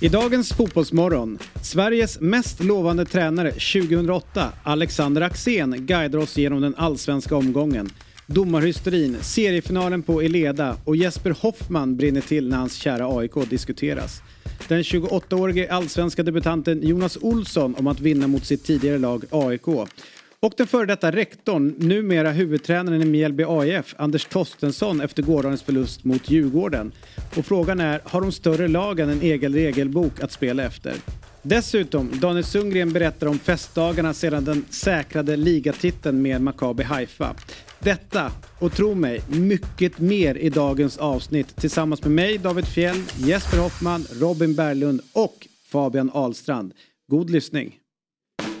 I dagens Fotbollsmorgon, Sveriges mest lovande tränare 2008, Alexander Axén, guidar oss genom den allsvenska omgången. Domarhysterin, seriefinalen på Eleda och Jesper Hoffman brinner till när hans kära AIK diskuteras. Den 28-årige allsvenska debutanten Jonas Olsson om att vinna mot sitt tidigare lag AIK. Och den före detta rektorn, numera huvudtränaren i Mjällby AIF, Anders Torstensson efter gårdagens förlust mot Djurgården. Och frågan är, har de större lagen en egen regelbok att spela efter? Dessutom, Daniel Sundgren berättar om festdagarna sedan den säkrade ligatiteln med Maccabi Haifa. Detta, och tro mig, mycket mer i dagens avsnitt tillsammans med mig, David Fjell, Jesper Hoffman, Robin Berglund och Fabian Ahlstrand. God lyssning!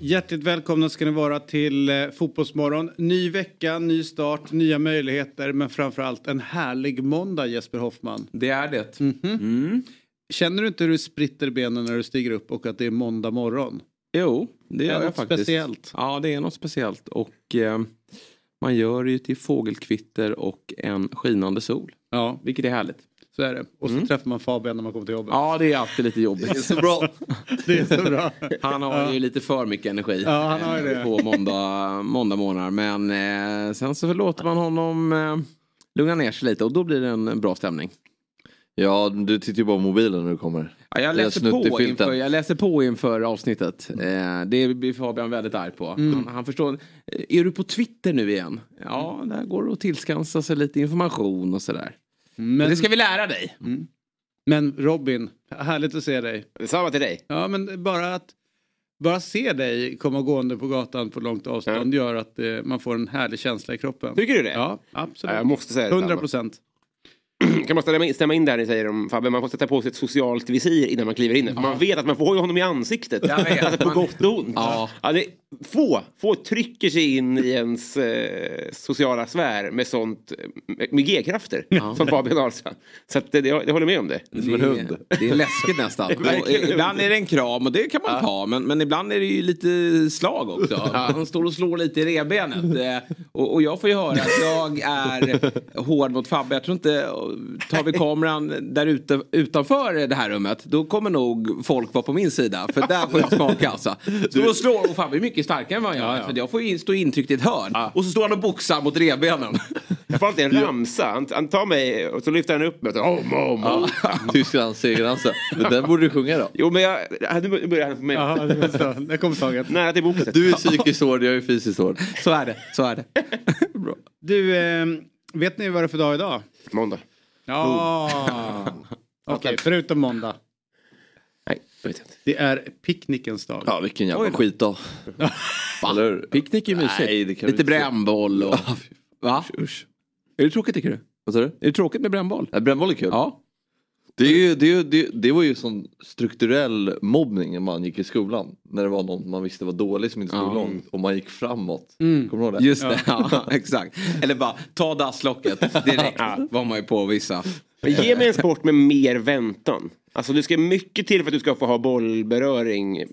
Hjärtligt välkomna ska ni vara till eh, Fotbollsmorgon. Ny vecka, ny start, nya möjligheter men framförallt en härlig måndag Jesper Hoffman. Det är det. Mhm. Känner du inte hur du spritter benen när du stiger upp och att det är måndag morgon? Jo, det Det är gör jag faktiskt. speciellt. Ja, det är något speciellt. Och eh, man gör det ju till fågelkvitter och en skinande sol. Ja, Vilket är härligt. Så är det. Och så träffar man Fabian när man kommer till jobbet. Ja, det är alltid lite jobbigt. så bra. det är så bra. Han har ju lite för mycket energi Ja, han har eh, det. på måndag, måndag morgnar. Men eh, sen så låter man honom eh, lugna ner sig lite och då blir det en bra stämning. Ja, du tittar ju bara på mobilen när du kommer. Ja, jag, Det är läser på inför, jag läser på inför avsnittet. Eh, det blir Fabian väldigt arg på. Mm. Han, han förstår. eh, Är du på Twitter nu igen? Ja, där går det att tillskansa sig lite information och sådär. Men, Det ska vi lära dig. men Robin, härligt att se dig. Detsamma till dig. Ja, men bara att bara se dig komma gående på gatan på långt avstånd gör att eh, man får en härlig känsla i kroppen. Tycker du det? Ja, Ja, absolut. Jag måste säga 100 detsamma. procent. kan man stämma in, stämma in där ni säger om Fabbe, man får sätta på sig ett socialt visir innan man kliver in. Man vet att man får ju honom i ansiktet. Vet. Alltså, på Man- gott och ont. Ja. det, få, få trycker sig in i ens eh, sociala sfär med sånt, eh, med, med G-krafter. Som Fabian Ahlstrand. Så att, det, jag, jag håller med om det. Som en hund. Det är läskigt nästan. ibland är det en kram och det kan man ta. Men, men ibland är det ju lite slag också. Han står och slår lite i revbenet. Eh, Och, och jag får ju höra att jag är hård mot Fabbe. Jag tror inte, tar vi kameran där ute utanför det här rummet. Då kommer nog folk vara på min sida. För där får jag smaka alltså. Står och slår och Fabbe är mycket starkare än vad jag är. För jag får ju in- stå intryckt i ett hörn. Och så står han och boxar mot revbenen. Jag får alltid en ramsa. Han, han tar mig och så lyfter han upp mig. Så, om, om, om. Tysklands segerramsa. Men den borde du sjunga då. Jo men jag, nu börjar han på mig. Ja, det kom taget. Nära till boxet. Du är psykiskt hård, jag är fysiskt hård. Så är det. Så är det. Bra. Du, eh, vet ni vad det är för dag idag? Måndag. Ja. Okej, förutom måndag. Nej, jag vet inte. Det är picknickens dag. Ja, vilken jävla Oj skitdag. Eller? Picknick är mysigt. Nej, det kan vi Lite brännboll och... Va? Usch. Är det tråkigt tycker du? Vad sa du? Är det tråkigt med brännboll? Nej, Brännboll är kul. Ja. Det, det, det var ju sån strukturell mobbning när man gick i skolan. När det var någon man visste var dålig som inte stod Ja. långt och man gick framåt. Mm. Kommer du ihåg det? Just det, ja. exakt. Eller bara ta dasslocket direkt. var man ju på vissa. Men ge mig en sport med mer väntan. Alltså det ska mycket till för att du ska få ha bollberöring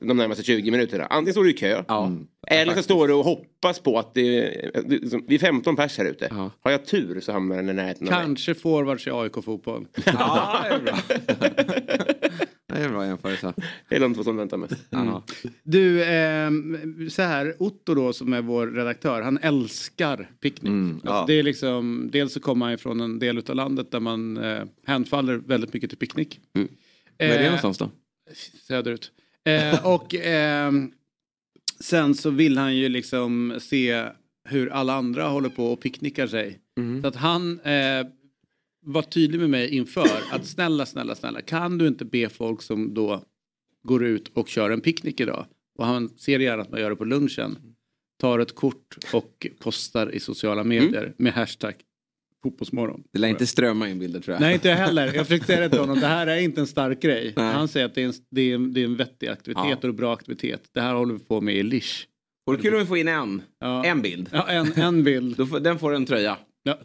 de närmaste 20 minuterna. Antingen står du i kö. Ja. Eller så står du och hoppas på att det, vi är 15 pers här ute. Ja. Har jag tur så hamnar den i närheten. Kanske forwards i AIK-fotboll. Ja, det är bra. Det är en bra jämförelse. Det är de två som väntar med. Ja. Du, ehm, så här, Otto då som är vår redaktör, han älskar picknick. Mm, alltså, ja. det är liksom, dels så kommer han ifrån en del av landet där man eh, hänfaller väldigt mycket till picknick. Mm. Var är det Eh, någonstans då? Söderut. Eh, och ehm, sen så vill han ju liksom se hur alla andra håller på och picknickar sig. Mm. Så att han eh, var tydlig med mig inför att snälla, snälla, snälla, kan du inte be folk som då går ut och kör en picknick idag och han ser gärna att man gör det på lunchen, tar ett kort och postar i sociala medier med hashtag fotbollsmorgon. Det lär inte strömma in bilder tror jag. Nej, inte jag heller. Jag försökte säga det till honom. Det här är inte en stark grej. Nej. Han säger att det är en, det är en, det är en vettig aktivitet Ja. och en bra aktivitet. Det här håller vi på med i Lish. Vore kul om vi får in en, Ja. en bild. Ja, en, en bild. Får, den får en tröja. Ja.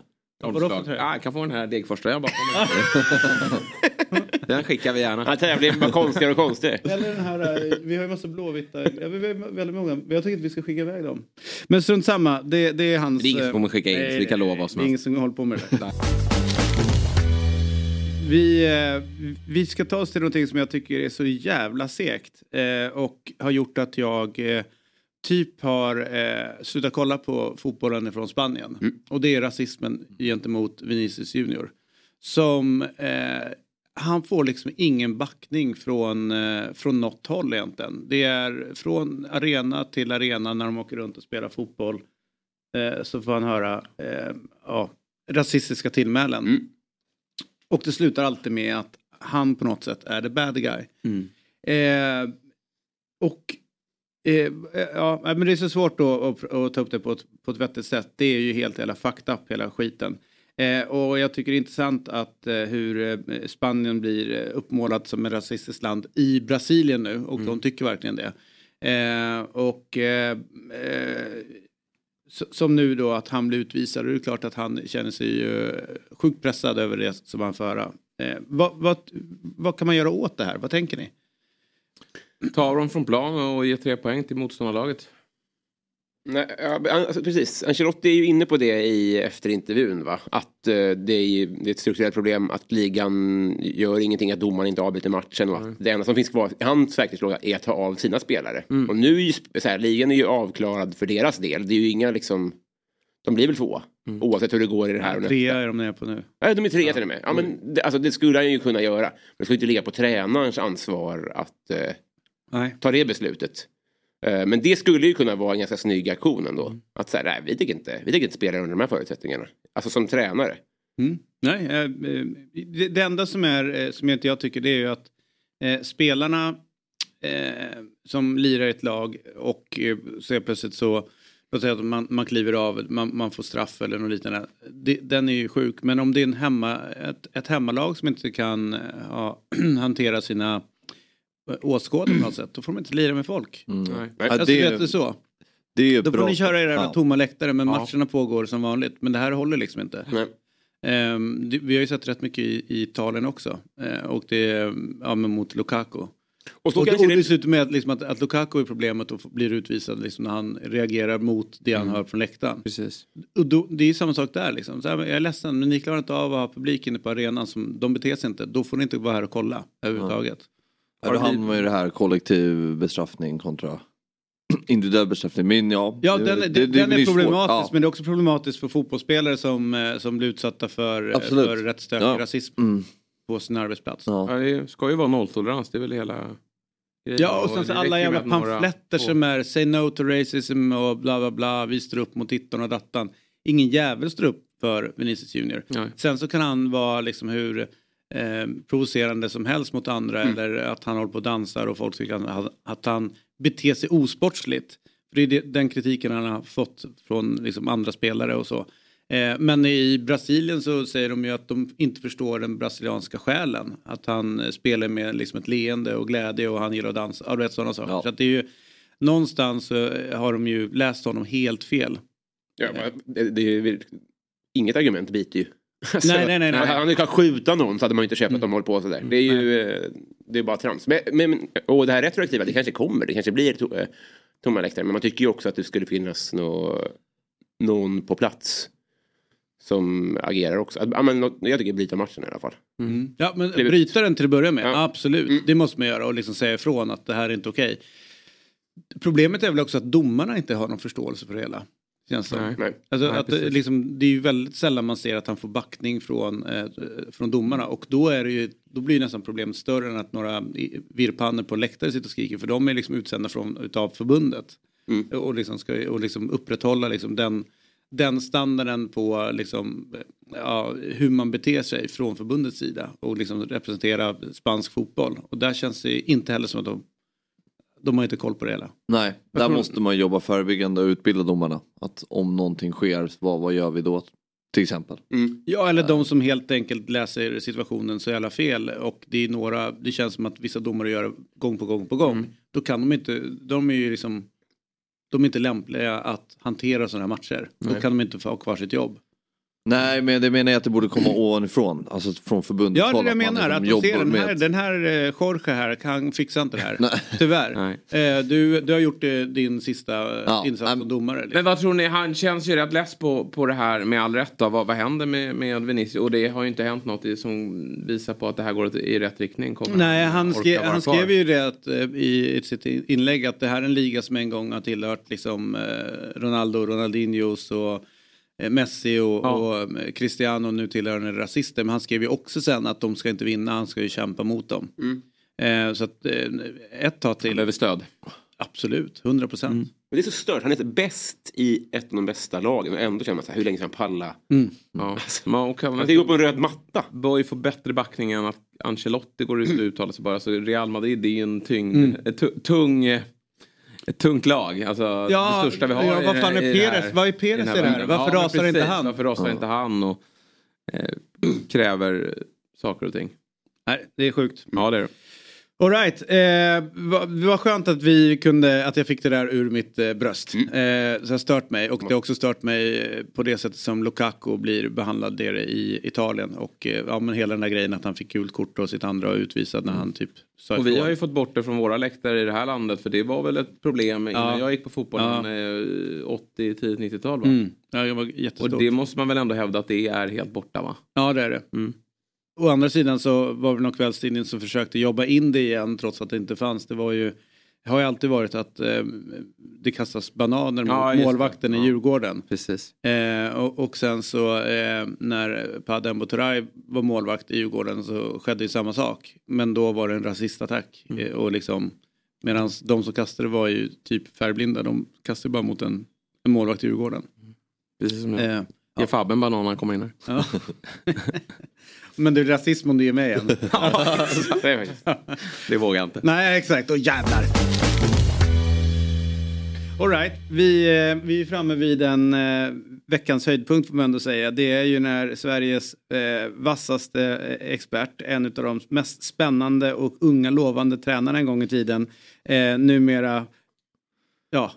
Vadå för tröja? Ja, jag kan få den här Degerfors-tröjan bakom mig. Den skickar vi gärna. Ja, det blir bara konstigare och konstigare. Eller den här, eh, vi har ju massa blåvita, ja, vi har väldigt många. Men Jag tycker att vi ska skicka iväg dem. Men strunt samma, det, det är hans... Det är ingen som eh, kommer skicka in, så vi kan lova vad som Det är ingen som håller på med det. Vi, eh, vi ska ta oss till någonting som jag tycker är så jävla segt eh, och har gjort att jag eh, typ har eh, slutat kolla på fotbollen från Spanien. Mm. Och det är rasismen gentemot Vinicius Junior. Som eh, han får liksom ingen backning från, eh, från något håll egentligen. Det är från arena till arena när de åker runt och spelar fotboll. Eh, så får han höra eh, ja, rasistiska tillmälen. Mm. Och det slutar alltid med att han på något sätt är the bad guy. Mm. Eh, och eh, ja, men det är så svårt då att, att ta upp det på ett, på ett vettigt sätt. Det är ju helt hela fucked up hela skiten. Eh, och jag tycker det är intressant att eh, hur eh, Spanien blir eh, uppmålat som ett rasistiskt land i Brasilien nu och de tycker verkligen det. Eh, och eh, som nu då att han blir utvisad och det är klart att han känner sig ju sjukt pressad över det som han får höra. Vad, vad, vad kan man göra åt det här? Vad tänker ni? Ta dem från plan och ge tre poäng till motståndarlaget. Nej, ja, alltså, precis, Ancelotti är ju inne på det i efter intervjun. Va? Att eh, det, är, det är ett strukturellt problem att ligan gör ingenting, att domaren inte avbryter matchen. Och att det enda som finns kvar i hans verktygsfråga är att ta av sina spelare. Och nu är ju så här, ligan är ju avklarad för deras del. Det är ju inga liksom... De blir väl två. Oavsett hur det går i det här och nästa. Trea är de nere på nu. Nej, de är tre till och med. Ja, men det, alltså, det skulle han ju kunna göra. Men det ska ju inte ligga på tränarens ansvar att eh, ta det beslutet. Eh, men det skulle ju kunna vara en ganska snygg aktion ändå. Att säga, nej, vi tänker inte, vi tänker inte spela under de här förutsättningarna. Alltså som tränare. Mm. Nej, eh, eh det, det enda som är som som inte jag tycker det är ju att eh, spelarna eh, som lirar i ett lag och eh, så är plötsligt så Låt säga att man, man kliver av, man, man får straff eller något liknande. Det, den är ju sjuk. Men om det är en hemma, ett, ett hemmalag som inte kan ja, hantera sina åskådare på något sätt. Då får de inte lira med folk. Nej. Ja, Alltså, det, vet du så? det är Då får bra. ni köra era Ja. tomma läktare men Ja. matcherna pågår som vanligt. Men det här håller liksom inte. Nej. Ehm, det, vi har ju sett rätt mycket i, i Italien också. Eh, och det är ja, mot Lukaku. Och så Och, och det... dessutom med att, liksom, att, att Lukaku är problemet och blir utvisad liksom, när han reagerar mot det han hör från läktaren. Precis. Och då, det är ju samma sak där liksom. Så här, jag är ledsen men ni klarar inte av att ha publik inne på arenan. Som, de beter sig inte. Då får ni inte vara här och kolla överhuvudtaget. Ja, då hamnar man ju i det här kollektiv bestraffning kontra individuell bestraffning. Men ja, Ja, det- den, det- den, det den är problematisk Ja. men det är också problematiskt för fotbollsspelare som, eh, som blir utsatta för, eh, Absolut. för rätt stökig Ja. rasism Mm. på sin arbetsplats. Ja. Ja, det ska ju vara nolltolerans, det är väl hela. Ja och sen så det alla jävla pamfletter som är say no to racism och bla bla bla. Vi står upp mot dittan och dattan. Ingen jävel står upp för Vinicius Junior. Nej. Sen så kan han vara liksom hur eh, provocerande som helst mot andra Mm. eller att han håller på och dansar och folk tycker att han, beter sig osportsligt. För det är det, den kritiken han har fått från liksom andra spelare och så. Eh, men i Brasilien så säger de ju att de inte förstår den brasilianska själen. Att han spelar med liksom ett leende och glädje och han gillar att dansa. Ja, vet sådana saker. Ja. Så det är ju, någonstans har de ju läst honom helt fel. Ja, det, det är väl- inget argument biter ju. Alltså, Nej, nej, nej, nej. Han kunnat skjuta någon så hade man ju inte köpt att de håller på sådär. Det är ju eh, det är bara trams. Men, men, och det här retroaktiva, det kanske kommer. Det kanske blir to, eh, tomma läktare. Men man tycker ju också att det skulle finnas nå, någon på plats som agerar också. Ja, men, jag tycker bryta matchen i alla fall. Ja, men bryta den till att börja med, Ja. absolut. Mm. Det måste man göra och liksom säga ifrån att det här är inte okej. Problemet är väl också att domarna inte har någon förståelse för det hela. Känns det. Nej. Nej. Alltså Nej, att precis. liksom, det är ju väldigt sällan man ser att han får backning från, eh, från domarna och då, är det ju, då blir nästan problemet större än att några virrpannor på läktare sitter och skriker för de är liksom utsända från, utav förbundet. Mm. Och, liksom ska, och liksom upprätthålla liksom den, den standarden på liksom, ja, hur man beter sig från förbundets sida och liksom representera spansk fotboll. Och där känns det inte heller som att de, de har inte koll på det hela. Nej, där tror- måste man jobba förebyggande och utbilda domarna. Att om någonting sker, vad, vad gör vi då? Till exempel. Ja, eller de som helt enkelt läser situationen så jävla fel och det är några, det känns som att vissa domare gör det gång på gång på gång. Då kan de inte, de är ju liksom, de är inte lämpliga att hantera sådana här matcher. Då Nej. kan de inte få ha kvar sitt jobb. Nej men det menar jag att det borde komma ovanifrån. Alltså från förbundet. Ja, det är det jag menar. liksom Att de ser den här, med- den här eh, Jorge här, han fixar inte det här. Tyvärr. Eh, du, du har gjort eh, din sista eh, insats som domare. liksom. Men vad tror ni, han känns ju rätt less på, på det här med all rätt då. Vad, vad händer med, med Vinicius? Och det har ju inte hänt något i, som visar på att det här går i rätt riktning. Kommer Nej, han, skrev, han kvar? skrev ju det att, i, i sitt inlägg att det här är en liga som en gång har tillhört liksom, Ronaldo, Ronaldinhos och Messi och, och eh, Cristiano nu tillhör den rasister. Men han skrev ju också sen att de ska inte vinna, han ska ju kämpa mot dem. Eh, så att eh, ett tag till. behöver stöd. Absolut, 100 procent. Men det är så stört, han är inte bäst i ett av de bästa lagen och ändå känner man så här, hur länge ska han palla? Mm. Ja. Man kan, Han kan gå på en röd matta. Boy får bättre backning än att Ancelotti går ut och uttalar sig bara. Så Real Madrid det är ju en tyngd, Mm. tung, eh, ett tungt lag. Alltså Ja, det största vi har ja, i- vad fan är i det Perez? här- Vad är Perez den i det här? Varför men rasar inte precis. han? Varför rasar Ja. inte han och eh, kräver saker och ting. Nej, det är sjukt. Ja, det är det. All right. Eh, vad, vad skönt att vi kunde, att jag fick det där ur mitt eh, bröst. Mm. Eh, så det har stört mig och det har också stört mig eh, på det sättet som Lukaku blir behandlad där i Italien. Och eh, ja men hela den där grejen att han fick gult kort och sitt andra och utvisad när han typ sa Och vi har ju fått bort det från våra läktare i det här landet för det var väl ett problem innan Ja. jag gick på fotbollen eh, 80, 10, 90-tal va? Mm. Ja, det var jättestort. Och det måste man väl ändå hävda att det är helt borta va? Ja det är det. Mm. Å andra sidan så var det någon kvällstidning som försökte jobba in det igen trots att det inte fanns. Det var ju det har ju alltid varit att eh, det kastas bananer mot Ja, målvakten i Ja. Djurgården. Precis. Eh, och, och sen så eh, när Padembo Turay var målvakt i Djurgården så skedde ju samma sak. Men då var det en rasistattack. Mm. Eh, och liksom, Medan de som kastade var ju typ färgblinda. De kastade bara mot en, en målvakt i Djurgården. Precis som jag. Ge Fabbe en banan när han kommer in här. Ja. Men är rasism om du är med igen. det, är faktiskt. det vågar jag inte. Nej exakt, och jävlar. Alright, vi, eh, vi är framme vid en eh, veckans höjdpunkt får man ändå säga. Det är ju när Sveriges eh, vassaste eh, expert, en av de mest spännande och unga lovande tränarna en gång i tiden, eh, numera, ja,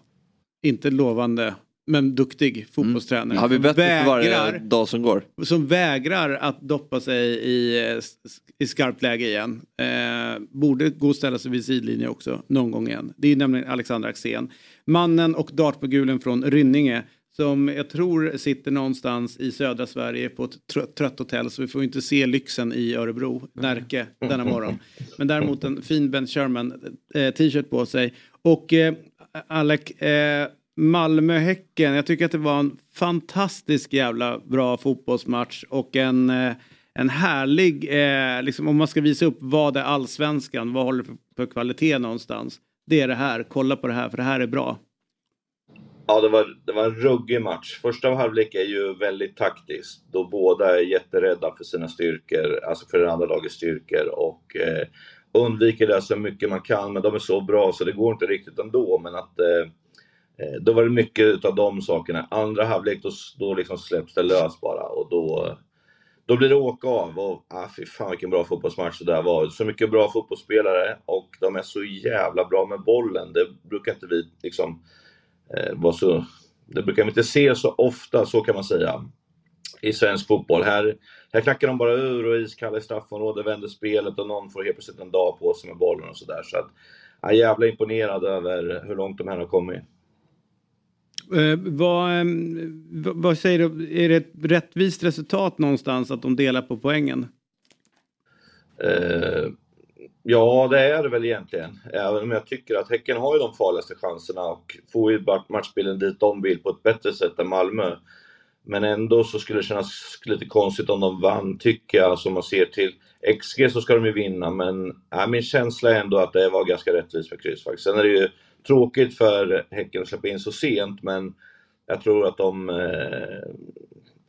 inte lovande, men duktig fotbollstränare. Har vi bättre för varje dag som går? som vägrar att doppa sig i, i skarpt läge igen. Eh, borde gå och ställa sig vid sidlinje också någon gång igen. Det är nämligen Alexander Axén. Mannen och dartmogulen från Rynninge som jag tror sitter någonstans i södra Sverige på ett trött, trött hotell så vi får inte se lyxen i Örebro, Närke, denna morgon. Men däremot en fin Ben Sherman eh, t-shirt på sig. Och eh, Alec, eh, Malmö-Häcken, jag tycker att det var en fantastisk jävla bra fotbollsmatch och en, eh, en härlig, eh, liksom om man ska visa upp vad är allsvenskan, vad håller för, för kvalitet någonstans. Det är det här, kolla på det här för det här är bra. Ja, det var, det var en ruggig match. Första halvlek är ju väldigt taktisk då båda är jätterädda för sina styrkor, alltså för det andra lagets styrkor och eh, undviker det så mycket man kan, men de är så bra så det går inte riktigt ändå. Men att eh, Eh, då var det mycket utav de sakerna. Andra halvlek då, då liksom släpps det lös bara och då, då blir det åka av. Och, ah, fy fan vilken bra fotbollsmatch det där var. Så mycket bra fotbollsspelare och de är så jävla bra med bollen. Det brukar inte vi liksom eh, vara så... Det brukar vi inte se så ofta, så kan man säga, i svensk fotboll. Här, här knackar de bara ur och iskalla i straffområdet, vänder spelet och någon får helt plötsligt en dag på sig med bollen och sådär. Så att, jag är jävla imponerad över hur långt de här har kommit. Eh, vad, eh, vad, säger du, är det ett rättvist resultat någonstans att de delar på poängen? Eh, ja, det är det väl egentligen. Även om jag tycker att Häcken har ju de farligaste chanserna och får ju matchbilden dit de vill på ett bättre sätt än Malmö. Men ändå så skulle det kännas lite konstigt om de vann, tycker jag. Alltså, Som man ser till XG så ska de ju vinna, men äh, min känsla är ändå att det var ganska rättvist med kryss faktiskt. Sen är det ju tråkigt för Häcken att släppa in så sent, men Jag tror att de... Eh,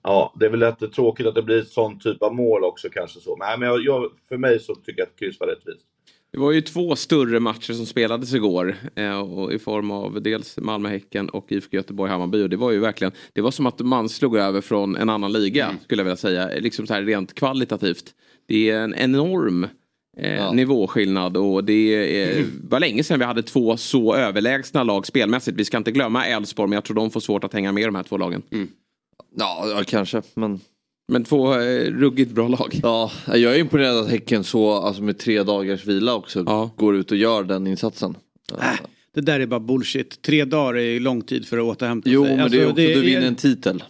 ja, det är väl lite tråkigt att det blir sånt typ av mål också kanske så. Nej, men jag, jag, för mig så tycker jag att kryss var rättvist. Det var ju två större matcher som spelades igår. Eh, och I form av dels Malmö-Häcken och IFK Göteborg-Hammarby. Och det var ju verkligen, det var som att man slog över från en annan liga. Mm. Skulle jag vilja säga. Liksom så här rent kvalitativt. Det är en enorm eh, nivåskillnad. Och det är, var länge sedan vi hade två så överlägsna lag spelmässigt. Vi ska inte glömma Elfsborg men jag tror de får svårt att hänga med de här två lagen. Ja, ja kanske. Men... men två eh, ruggigt bra lag. Ja, jag är imponerad att Häcken så, alltså med tre dagars vila också, går ut och gör den insatsen. Det där är bara bullshit. Tre dagar är lång tid för att återhämta Jo, sig. men det är Alltså, också, du vinner en titel.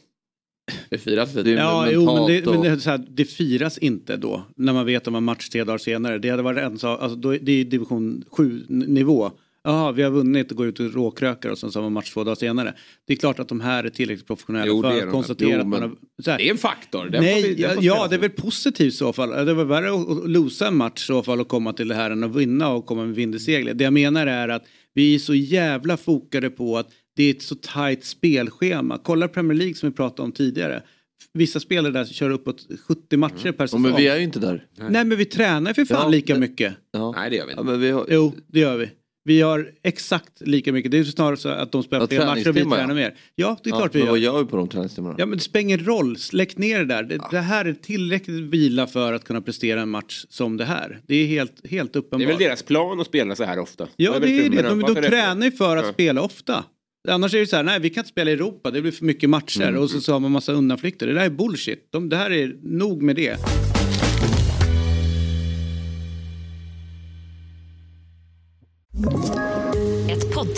Det firas lite. Ja, jo, men, det, mentalt men det, och- så här, det firas inte då. När man vet att man har match tre dagar senare. Det hade varit en sak, alltså, då, är- det är division 7 nivå. Jaha, vi har vunnit och går ut och råkrökar och sen så har man match två dagar senare. Det är klart att de här är tillräckligt professionella Jo, för att konstatera Jo, att man har... Så här, Det är en faktor. Den Nej, får vi- den ja, får ja, det är väl positivt i så fall. Det var värre att att losa en match i så fall och komma till det här än att vinna och komma med vind i seglet. Det jag menar är att vi är så jävla fokade på att det är ett så tajt spelschema. Kolla Premier League som vi pratade om tidigare. Vissa spelare där kör uppåt 70 matcher per Ja, säsong. men vi är ju inte där. Nej men vi tränar för fan Ja, lika det- mycket. Ja. Nej det gör vi inte. Ja, men vi har... Jo, det gör vi. Vi har exakt lika mycket. Det är snarare så att de spelar Ja, fler matcher och vi tränar ja. mer. Ja, det är Ja, klart vi men gör. vad gör vi på de träningstimmarna? Ja men det spelar ingen roll, släck ner det där. Det, det här är tillräckligt vila för att kunna prestera en match som det här. Det är helt, helt Det uppenbart. är väl deras plan att spela så här ofta. Ja det är det. De, de Varför tränar ju för att Ja. spela ofta. Annars är det så här, nej vi kan inte spela i Europa, det blir för mycket matcher Mm. och så, så har man massa undanflykter. Det där är bullshit. De, det här är nog med det.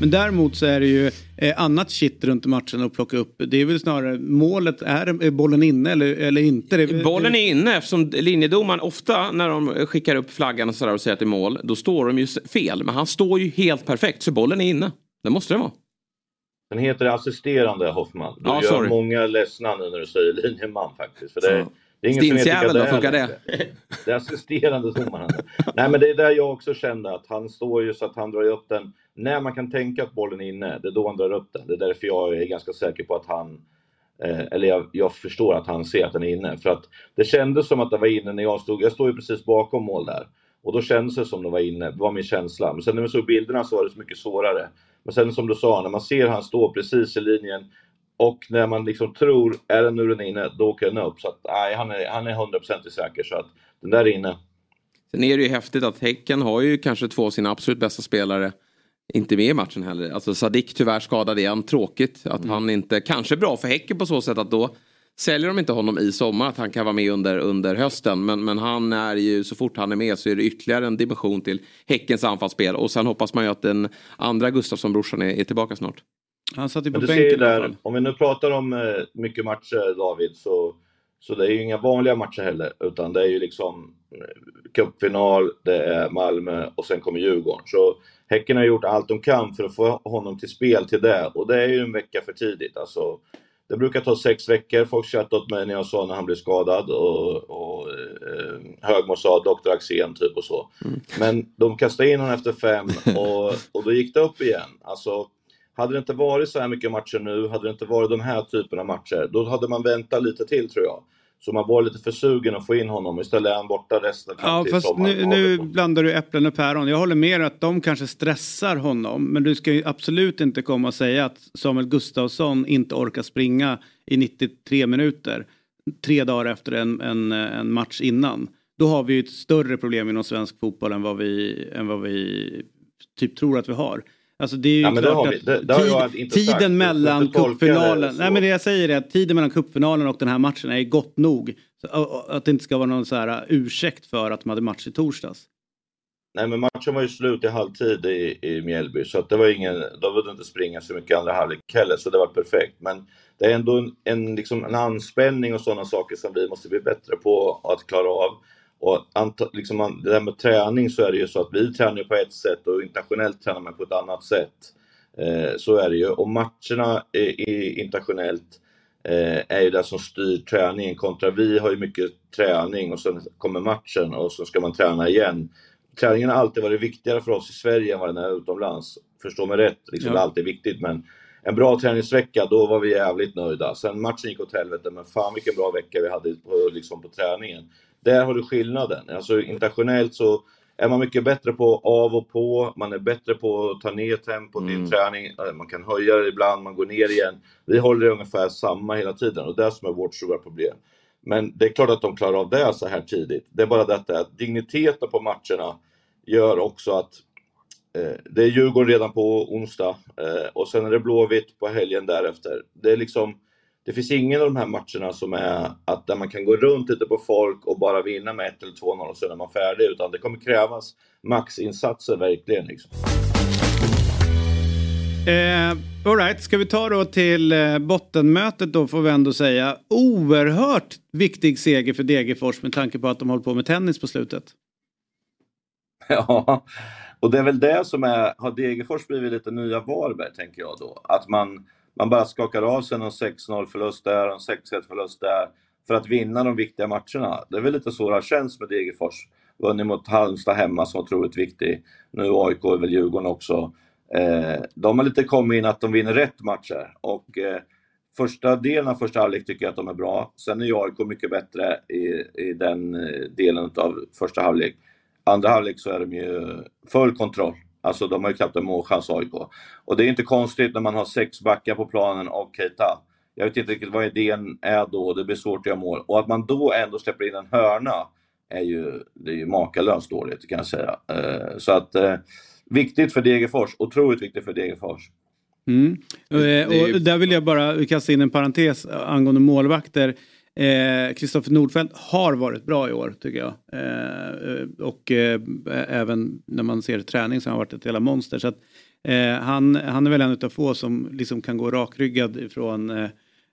Men däremot så är det ju eh, annat shit runt matchen att plocka upp. Det är väl snarare målet, är, är bollen inne eller, eller inte? Det, Bollen är inne eftersom linjedomaren ofta när de skickar upp flaggan och, sådär och säger att det är mål. Då står de ju fel. Men han står ju helt perfekt så bollen är inne. Det måste det vara. Den heter assisterande Hoffman. Du Ja, gör sorry. många ledsna nu när du säger linjeman faktiskt. För det, är Stinsjävel då, funkar det? Det är assisterande domaren. Nej men det är där jag också kände att han står ju så att han drar upp den. När man kan tänka att bollen är inne, det är då han drar upp den. Det är därför jag är ganska säker på att han Eh, eller jag, jag förstår att han ser att den är inne. För att det kändes som att det var inne när jag stod. Jag står ju precis bakom mål där. Och då kändes det som det var inne. Det var min känsla. Men sen när vi såg bilderna så var det så mycket svårare. Men sen som du sa, när man ser han stå precis i linjen. Och när man liksom tror, är den nu den är inne, då åker den upp. Så att nej, han är, han är 100% säker. Så att den där är inne. Sen är det ju häftigt att Häcken har ju kanske två av sina absolut bästa spelare inte med i matchen heller. Alltså Sadik tyvärr skadad igen. Tråkigt att han inte, kanske bra för Häcken på så sätt att då säljer de inte honom i sommar. Att han kan vara med under, under hösten. Men, men han är ju, så fort han är med så är det ytterligare en dimension till Häckens anfallsspel. Och sen hoppas man ju att den andra Gustafsson-brorsan är, är tillbaka snart. Han satt ju på bänken där, om vi nu pratar om eh, mycket matcher David, så, så det är ju inga vanliga matcher heller. Utan det är ju liksom eh, cupfinal, det är Malmö och sen kommer Djurgården. Så Häcken har gjort allt de kan för att få honom till spel till det. Och det är ju en vecka för tidigt. Alltså, det brukar ta sex veckor. Folk skrattade åt mig när jag sa när han blev skadad. Och, och eh, Högmo sa Dr. Axén typ och så. Men de kastade in honom efter fem och, och då gick det upp igen. Alltså, hade det inte varit så här mycket matcher nu, hade det inte varit de här typen av matcher, då hade man väntat lite till tror jag. Så man var lite för sugen att få in honom, istället är han borta resten fram Ja till fast nu, nu blandar du äpplen och päron. Jag håller med att de kanske stressar honom. Men du ska ju absolut inte komma och säga att Samuel Gustafsson inte orkar springa i 93 minuter. Tre dagar efter en, en, en match innan. Då har vi ju ett större problem inom svensk fotboll än vad vi, än vad vi typ tror att vi har. Alltså det är ju Ja, klart vi. att Det- det jag tid, tiden mellan cupfinalen. Nej men det jag säger är att tiden mellan cupfinalen och den här matchen är gott nog. Att det inte ska vara någon så här uh, ursäkt för att de hade match i torsdags. nej men matchen var ju slut i halvtid i, i Mjällby så att det var ingen, de behövde inte springa så mycket andra halvlek heller så det var perfekt. Men det är ändå en, en, liksom en anspänning och sådana saker som vi måste bli bättre på att klara av. Och liksom, det där med träning så är det ju så att vi tränar på ett sätt och internationellt tränar man på ett annat sätt. Eh, så är det ju. Och matcherna i, i internationellt eh, är ju det som styr träningen kontra vi har ju mycket träning och sen kommer matchen och så ska man träna igen. Träningen har alltid varit viktigare för oss i Sverige än vad den är utomlands. Förstå mig rätt, liksom, Ja. det är alltid viktigt men en bra träningsvecka, då var vi jävligt nöjda. Sen matchen gick åt helvete, men fan vilken bra vecka vi hade på, liksom, på träningen. Där har du skillnaden. Alltså internationellt så är man mycket bättre på av och på, man är bättre på att ta ner tempot i en träning, Eh, man kan höja det ibland, man går ner igen. Vi håller ungefär samma hela tiden och det är som är vårt stora problem. Men det är klart att de klarar av det så här tidigt. Det är bara detta att digniteten på matcherna gör också att eh, det är Djurgården redan på onsdag eh, och sen är det Blåvitt på helgen därefter. Det är liksom det finns ingen av de här matcherna som är att där man kan gå runt lite på folk och bara vinna med 1 eller 2-0 och sen är man färdig. Utan det kommer krävas maxinsatser verkligen. Liksom. Eh, all right, ska vi ta då till eh, bottenmötet då får vi ändå säga. Oerhört viktig seger för Degerfors med tanke på att de håller på med tennis på slutet. Ja, och det är väl det som är, har Degerfors blivit lite nya Varberg tänker jag då. Att man, man bara skakar av sig någon 6-0 förlust där, en 6-1 förlust där för att vinna de viktiga matcherna. Det är väl lite så det har känts med Degerfors. Vunnit mot Halmstad hemma som var otroligt viktig. Nu AIK är väl Djurgården också. Eh, de har lite kommit in att de vinner rätt matcher och eh, första delen av första halvlek tycker jag att de är bra. Sen är ju AIK mycket bättre i, i den eh, delen av första halvlek. Andra halvlek så är de ju full kontroll. Alltså de har ju knappt en målchans AIK. Och det är inte konstigt när man har sex backar på planen och Keita. Jag vet inte riktigt vad idén är då, det blir svårt att göra mål. Och att man då ändå släpper in en hörna är ju, det är ju makalöst dåligt kan jag säga. Eh, så att eh, viktigt för Degerfors, otroligt viktigt för Degerfors. Mm. Eh, och där vill jag bara kasta in en parentes angående målvakter. Eh, Kristoffer Nordfeldt har varit bra i år tycker jag. Eh, och eh, även när man ser träning så har han varit ett jävla monster. Så att, eh, han, han är väl en av få som liksom kan gå rakryggad ifrån eh,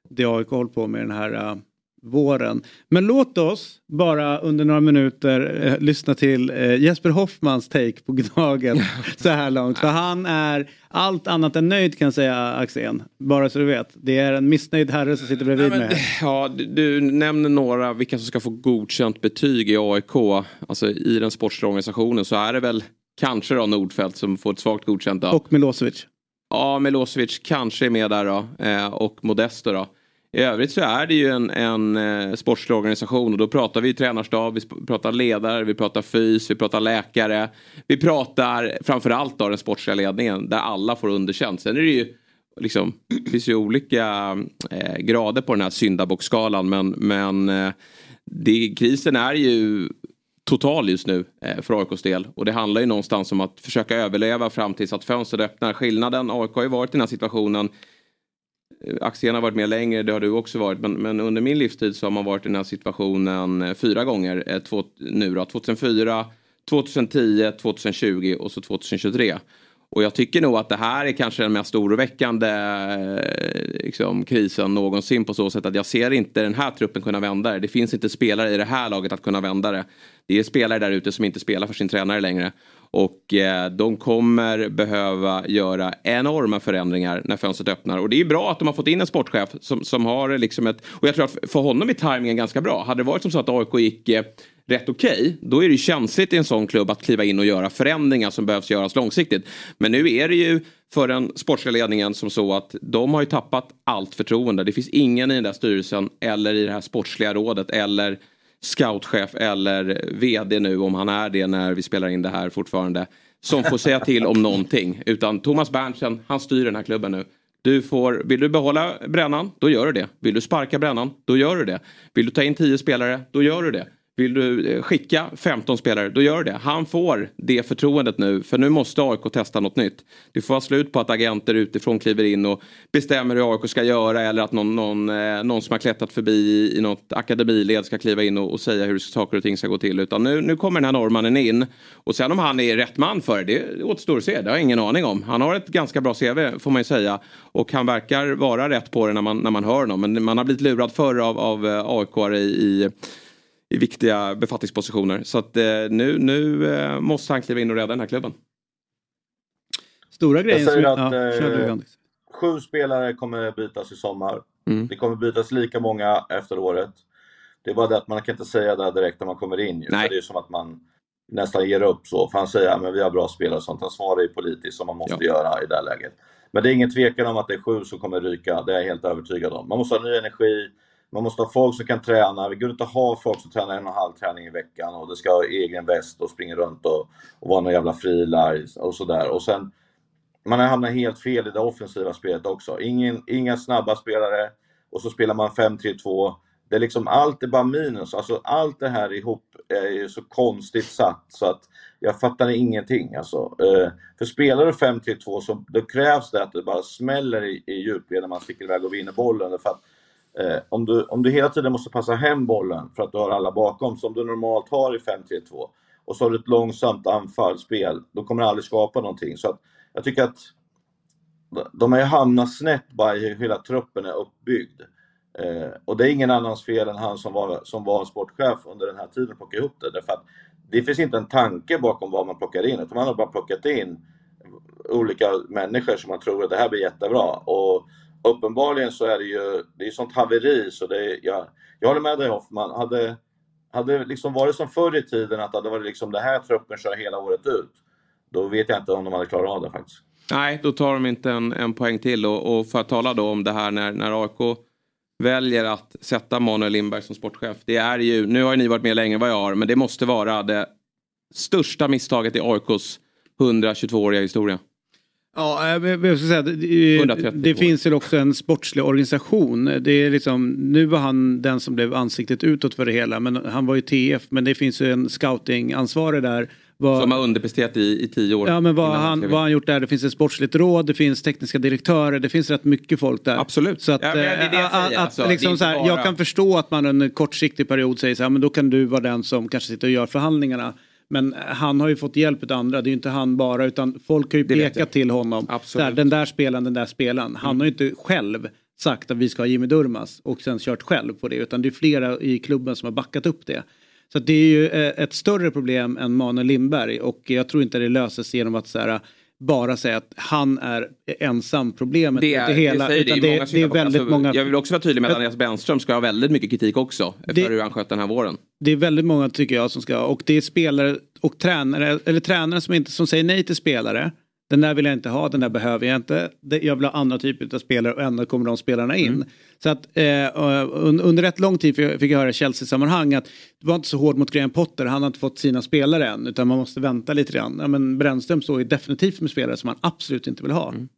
det AIK håller på med den här eh, våren. Men låt oss bara under några minuter eh, lyssna till eh, Jesper Hoffmans take på Gnagen så här långt. För han är allt annat än nöjd kan jag säga Axén. Bara så du vet. Det är en missnöjd herre som sitter bredvid Nej, mig. men, ja, du, du nämner några, vilka som ska få godkänt betyg i AIK. Alltså i den sportsliga organisationen så är det väl kanske då Nordfeldt som får ett svagt godkänt. Då. Och Milosevic. Ja, Milosevic kanske är med där då. Eh, och Modesto då. I övrigt så är det ju en, en eh, sportslig organisation och då pratar vi tränarstab, vi pratar ledare, vi pratar fys, vi pratar läkare. Vi pratar framförallt då den sportsliga ledningen där alla får underkänt. Sen är det ju liksom, det finns ju olika eh, grader på den här syndabockskalan men, men eh, det, krisen är ju total just nu eh, för AIKs del. Och det handlar ju någonstans om att försöka överleva fram tills att fönstret öppnar. Skillnaden, AIK har ju varit i den här situationen Eh, Axén har varit med längre, det har du också varit. Men, men under min livstid så har man varit i den här situationen eh, fyra gånger. Eh, två, nu då, 2004, 2010, 2020 och så 2023. Och jag tycker nog att det här är kanske den mest oroväckande eh, liksom, krisen någonsin på så sätt att jag ser inte den här truppen kunna vända det. Det finns inte spelare i det här laget att kunna vända det. Det är spelare där ute som inte spelar för sin tränare längre. Och eh, de kommer behöva göra enorma förändringar när fönstret öppnar. Och det är bra att de har fått in en sportchef som, som har eh, liksom ett... Och jag tror att för honom är tajmingen ganska bra. Hade det varit som så att AIK gick eh, rätt okej, då är det ju känsligt i en sån klubb att kliva in och göra förändringar som behövs göras långsiktigt. Men nu är det ju för den sportsliga ledningen som så att de har ju tappat allt förtroende. Det finns ingen i den där styrelsen eller i det här sportsliga rådet eller scoutchef eller vd nu om han är det när vi spelar in det här fortfarande. Som får säga till om någonting. Utan Thomas Berntsen, han styr den här klubben nu. Du får, vill du behålla Brännan, då gör du det. Vill du sparka Brännan, då gör du det. Vill du ta in tio spelare, då gör du det. Vill du eh, skicka 15 spelare, då gör det. Han får det förtroendet nu, för nu måste AIK testa något nytt. Det får vara slut på att agenter utifrån kliver in och bestämmer hur AIK ska göra eller att någon, någon, eh, någon som har klättrat förbi i, i något akademiled ska kliva in och, och säga hur saker och ting ska gå till. Utan nu, nu kommer den här norrmannen in. Och sen om han är rätt man för det, det återstår att se. Det har jag ingen aning om. Han har ett ganska bra CV får man ju säga. Och han verkar vara rätt på det när man, när man hör honom. Men man har blivit lurad förr av, av eh, AIK i, i i viktiga befattningspositioner. Så att eh, nu, nu eh, måste han kliva in och rädda den här klubben. Stora grejer. Jag säger som, att ja, eh, sju spelare kommer bytas i sommar. Mm. Det kommer bytas lika många efter året. Det är bara det att man kan inte säga det direkt när man kommer in. Ju, Nej. för det är som att man nästan ger upp så. För han säger att vi har bra spelare och sånt. Han svarar ju politiskt som man måste göra i det här läget. Men det är ingen tvekan om att det är sju som kommer ryka. Det är jag helt övertygad om. Man måste ha ny energi. Man måste ha folk som kan träna. Vi går inte att ha folk som tränar en och en halv träning i veckan och det ska ha egen väst och springa runt och, och vara någon jävla frilaj och sådär. Och sen, man har hamnat helt fel i det offensiva spelet också. Ingen, inga snabba spelare och så spelar man 5-3-2. Det är liksom allt är bara minus. Alltså allt det här ihop är ju så konstigt satt så att jag fattar ingenting alltså. Eh, för spelar du 5-3-2 så då krävs det att det bara smäller i, i djupled när man sticker iväg och vinner bollen. För att Eh, om, du, om du hela tiden måste passa hem bollen för att du har alla bakom, som du normalt har i 5-3-2, och så har du ett långsamt anfallsspel, då kommer du aldrig skapa någonting. Så att, jag tycker att de har ju hamnat snett bara i hur hela truppen är uppbyggd. Eh, och det är ingen annans fel än han som var, som var sportchef under den här tiden plockade ihop det. Därför att det finns inte en tanke bakom vad man plockar in, utan man har bara plockat in olika människor som man tror att det här blir jättebra. Och uppenbarligen så är det ju det är sånt haveri så det är, jag, jag håller med dig Hoffman. Hade, hade det liksom varit som förr i tiden att det hade varit liksom det här truppen kör hela året ut. Då vet jag inte om de hade klarat av det faktiskt. Nej, då tar de inte en, en poäng till. Och, och för att tala då om det här när, när AIK väljer att sätta Manuel Lindberg som sportchef. Det är ju, nu har ju ni varit med längre än vad jag har, men det måste vara det största misstaget i AIKs 122-åriga historia. Ja, eh, jag ska säga, det, det, 130 det år. finns ju också en sportslig organisation. Det är liksom, nu var han den som blev ansiktet utåt för det hela, men han var ju TF, men det finns ju en scoutingansvarig där. Vad- Som har underpresterat i, i tio år. Ja men vad han, vad han gjort där, det finns ett sportsligt råd, det finns tekniska direktörer, det finns rätt mycket folk där. Absolut. Så att, Ja, men det är det jag eh, säger, att, alltså, att det är liksom inte så här, bara- Jag kan förstå att man under en kortsiktig period säger så här, men då kan du vara den som kanske sitter och gör förhandlingarna. Men han har ju fått hjälp av andra, det är ju inte han bara utan folk har ju Det pekat till honom. Absolut. Där, den där spelaren, den där spelaren. Han har ju inte själv sagt att vi ska ha Jimmy Durmaz och sen kört själv på det utan det är flera i klubben som har backat upp det. Så det är ju eh, ett större problem än Manuel Lindberg och jag tror inte det löses genom att så här, bara säga att han är ensam problemet. Det, är, hela, det, utan det, det, det är väldigt alltså, många. Jag vill också vara tydlig med att Andreas Brännström ska ha väldigt mycket kritik också. Det- För hur han skött den här våren. Det är väldigt många tycker jag som ska och det är spelare och tränare eller tränare som, inte, som säger nej till spelare. Den där vill jag inte ha, den där behöver jag inte. Jag vill ha andra typer av spelare och ändå kommer de spelarna in. Mm. Så att eh, un- under rätt lång tid fick jag, höra i Chelsea-sammanhang att det var inte så hårt mot Graham Potter, han har inte fått sina spelare än utan man måste vänta lite grann. Ja, men Brännström står ju definitivt med spelare som man absolut inte vill ha. Mm.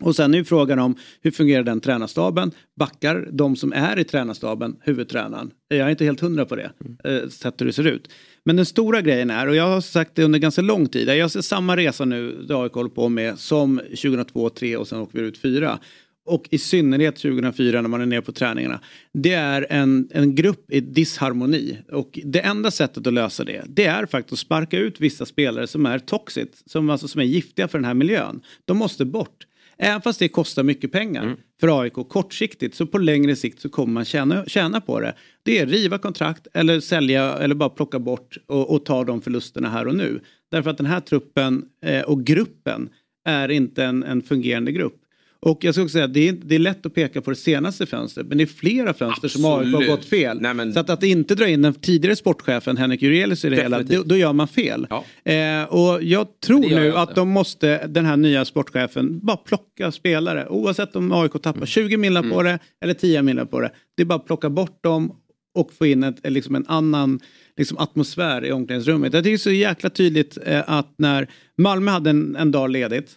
Och sen är ju frågan om hur fungerar den tränarstaben? Backar de som är i tränarstaben huvudtränaren? Jag är inte helt hundra på det, eh, sett hur det ser ut. Men den stora grejen är, och jag har sagt det under ganska lång tid, jag ser samma resa nu, det AIK håller på med, som 2002, 2003 och sen åker vi ut fyra. Och i synnerhet 2004 när man är nere på träningarna. Det är en, en grupp i disharmoni. Och det enda sättet att lösa det, det är faktiskt att sparka ut vissa spelare som är toxic, som, alltså, som är giftiga för den här miljön. De måste bort. Även fast det kostar mycket pengar för AIK kortsiktigt så på längre sikt så kommer man tjäna, tjäna på det. Det är riva kontrakt eller sälja eller bara plocka bort och, och ta de förlusterna här och nu. Därför att den här truppen eh, och gruppen är inte en, en fungerande grupp. Och jag ska också säga det är, det är lätt att peka på det senaste fönstret men det är flera fönster som AIK har Absolut. gått fel. Nej, men- Så att, att inte dra in den tidigare sportchefen Henrik Jurelius i det hela, då, Definitivt. då gör man fel. Eh, och jag tror nu jag att de måste, den här nya sportchefen, bara plocka spelare. Oavsett om AIK tappar Mm. 20 miljoner på det eller 10 miljoner på det. Det är bara att plocka bort dem och få in ett, liksom en annan liksom atmosfär i omklädningsrummet. Jag tycker det är så jäkla tydligt eh, att när Malmö hade en, en dag ledigt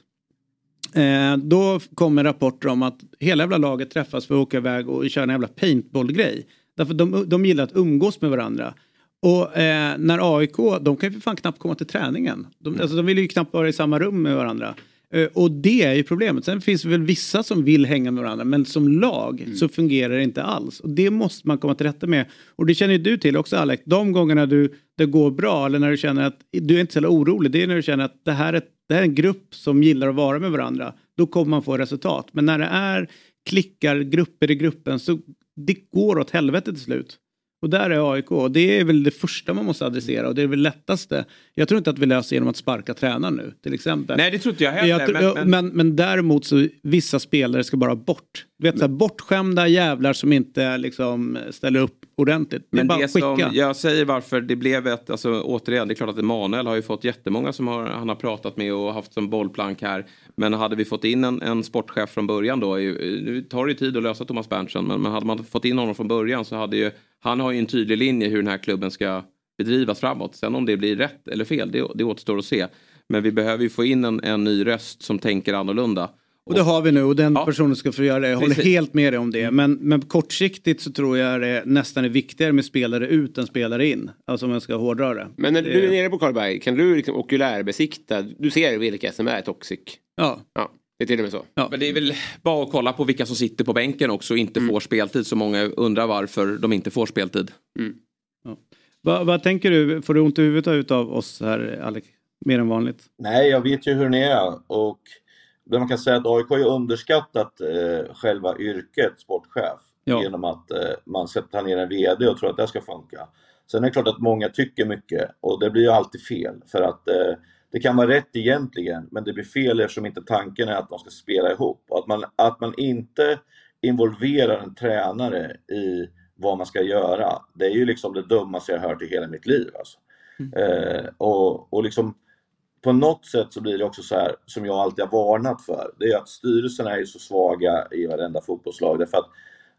Eh, då kommer rapporter om att hela jävla laget träffas för att åka iväg och köra en jävla paintball-grej. Därför de, de gillar att umgås med varandra. Och eh, när AIK, de kan ju för fan knappt komma till träningen. De, alltså, de vill ju knappt vara i samma rum med varandra. Eh, och det är ju problemet. Sen finns det väl vissa som vill hänga med varandra men som lag så fungerar det inte alls. Och det måste man komma till rätta med. Och det känner ju du till också Alex. De gångerna du, det går bra eller när du känner att du är inte så orolig. Det är när du känner att det här, är, det här är en grupp som gillar att vara med varandra. Då kommer man få resultat. Men när det är klickar, grupper i gruppen så det går åt helvete till slut. Och där är AIK. Och det är väl det första man måste adressera och det är väl lättaste. Jag tror inte att vi löser genom att sparka tränaren nu till exempel. Nej det tror inte jag heller. Jag, men, men, men, men däremot så vissa spelare ska bara bort. Du vet, så här, bortskämda jävlar som inte liksom ställer upp ordentligt. Det Men bara det skicka. som jag säger varför det blev ett, alltså återigen, det är klart att Emanuel har ju fått jättemånga som har, han har pratat med och haft som bollplank här. Men hade vi fått in en, en sportchef från början då, nu tar det ju tid att lösa Thomas Berntsen, men, men hade man fått in honom från början så hade ju, han har ju en tydlig linje hur den här klubben ska bedrivas framåt. Sen om det blir rätt eller fel, det, det återstår att se. Men vi behöver ju få in en, en ny röst som tänker annorlunda. Och det har vi nu och den personen ska få göra det. Jag håller Precis. Mm. helt med dig om det. Men, men kortsiktigt så tror jag det nästan är viktigare med spelare ut än spelare in. Alltså om jag ska hårdra det. Men när Det- du är nere på Karlberg, kan du liksom okulärbesikta? Du ser vilka som är toxic? Ja. ja det är till och med så? Men det är väl bara att kolla på vilka som sitter på bänken också och inte Mm. får speltid. Så många undrar varför de inte får speltid. Vad, vad tänker du? Får du ont i huvudet utav oss här Alex? Mer än vanligt? Nej, jag vet ju hur ni är och man kan säga att AIK har underskattat eh, själva yrket sportchef Ja. genom att eh, man sätter ner en VD och tror att det ska funka. Sen är det klart att många tycker mycket och det blir ju alltid fel för att eh, det kan vara rätt egentligen men det blir fel eftersom inte tanken är att de ska spela ihop. Och att man, att man inte involverar en tränare i vad man ska göra, det är ju liksom det dummaste jag hört i hela mitt liv. Alltså. Eh, och, och liksom på något sätt så blir det också så här som jag alltid har varnat för. Det är att styrelserna är så svaga i varenda fotbollslag därför att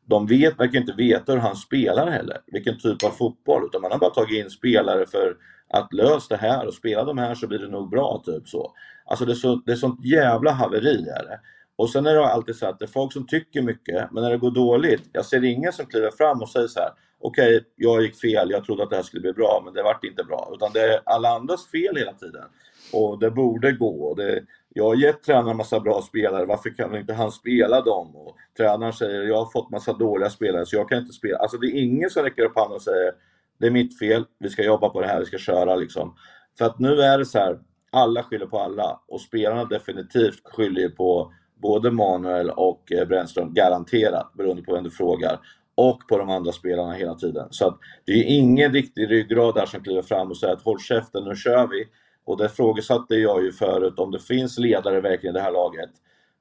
de vet, verkar inte veta hur han spelar heller, vilken typ av fotboll. Utan man har bara tagit in spelare för att lösa det här och spela de här så blir det nog bra, typ så. Alltså det är, så, det är sånt jävla haveri är det. Och sen är det alltid så att det är folk som tycker mycket, men när det går dåligt, jag ser ingen som kliver fram och säger så här: okej, jag gick fel, jag trodde att det här skulle bli bra, men det vart inte bra. Utan det är alla andras fel hela tiden. Och det borde gå. Det, jag har gett tränaren en massa bra spelare, varför kan inte han spela dem? Och tränaren säger, jag har fått massa dåliga spelare så jag kan inte spela. Alltså det är ingen som räcker upp handen och säger, det är mitt fel, vi ska jobba på det här, vi ska köra liksom. För att nu är det så här, alla skyller på alla och spelarna definitivt skyller ju på både Manuel och eh, Brännström, garanterat, beroende på vem du frågar. Och på de andra spelarna hela tiden. Så att det är ingen riktig ryggrad där som kliver fram och säger att håll käften, nu kör vi. Och det frågesatte jag ju förut om det finns ledare verkligen i det här laget.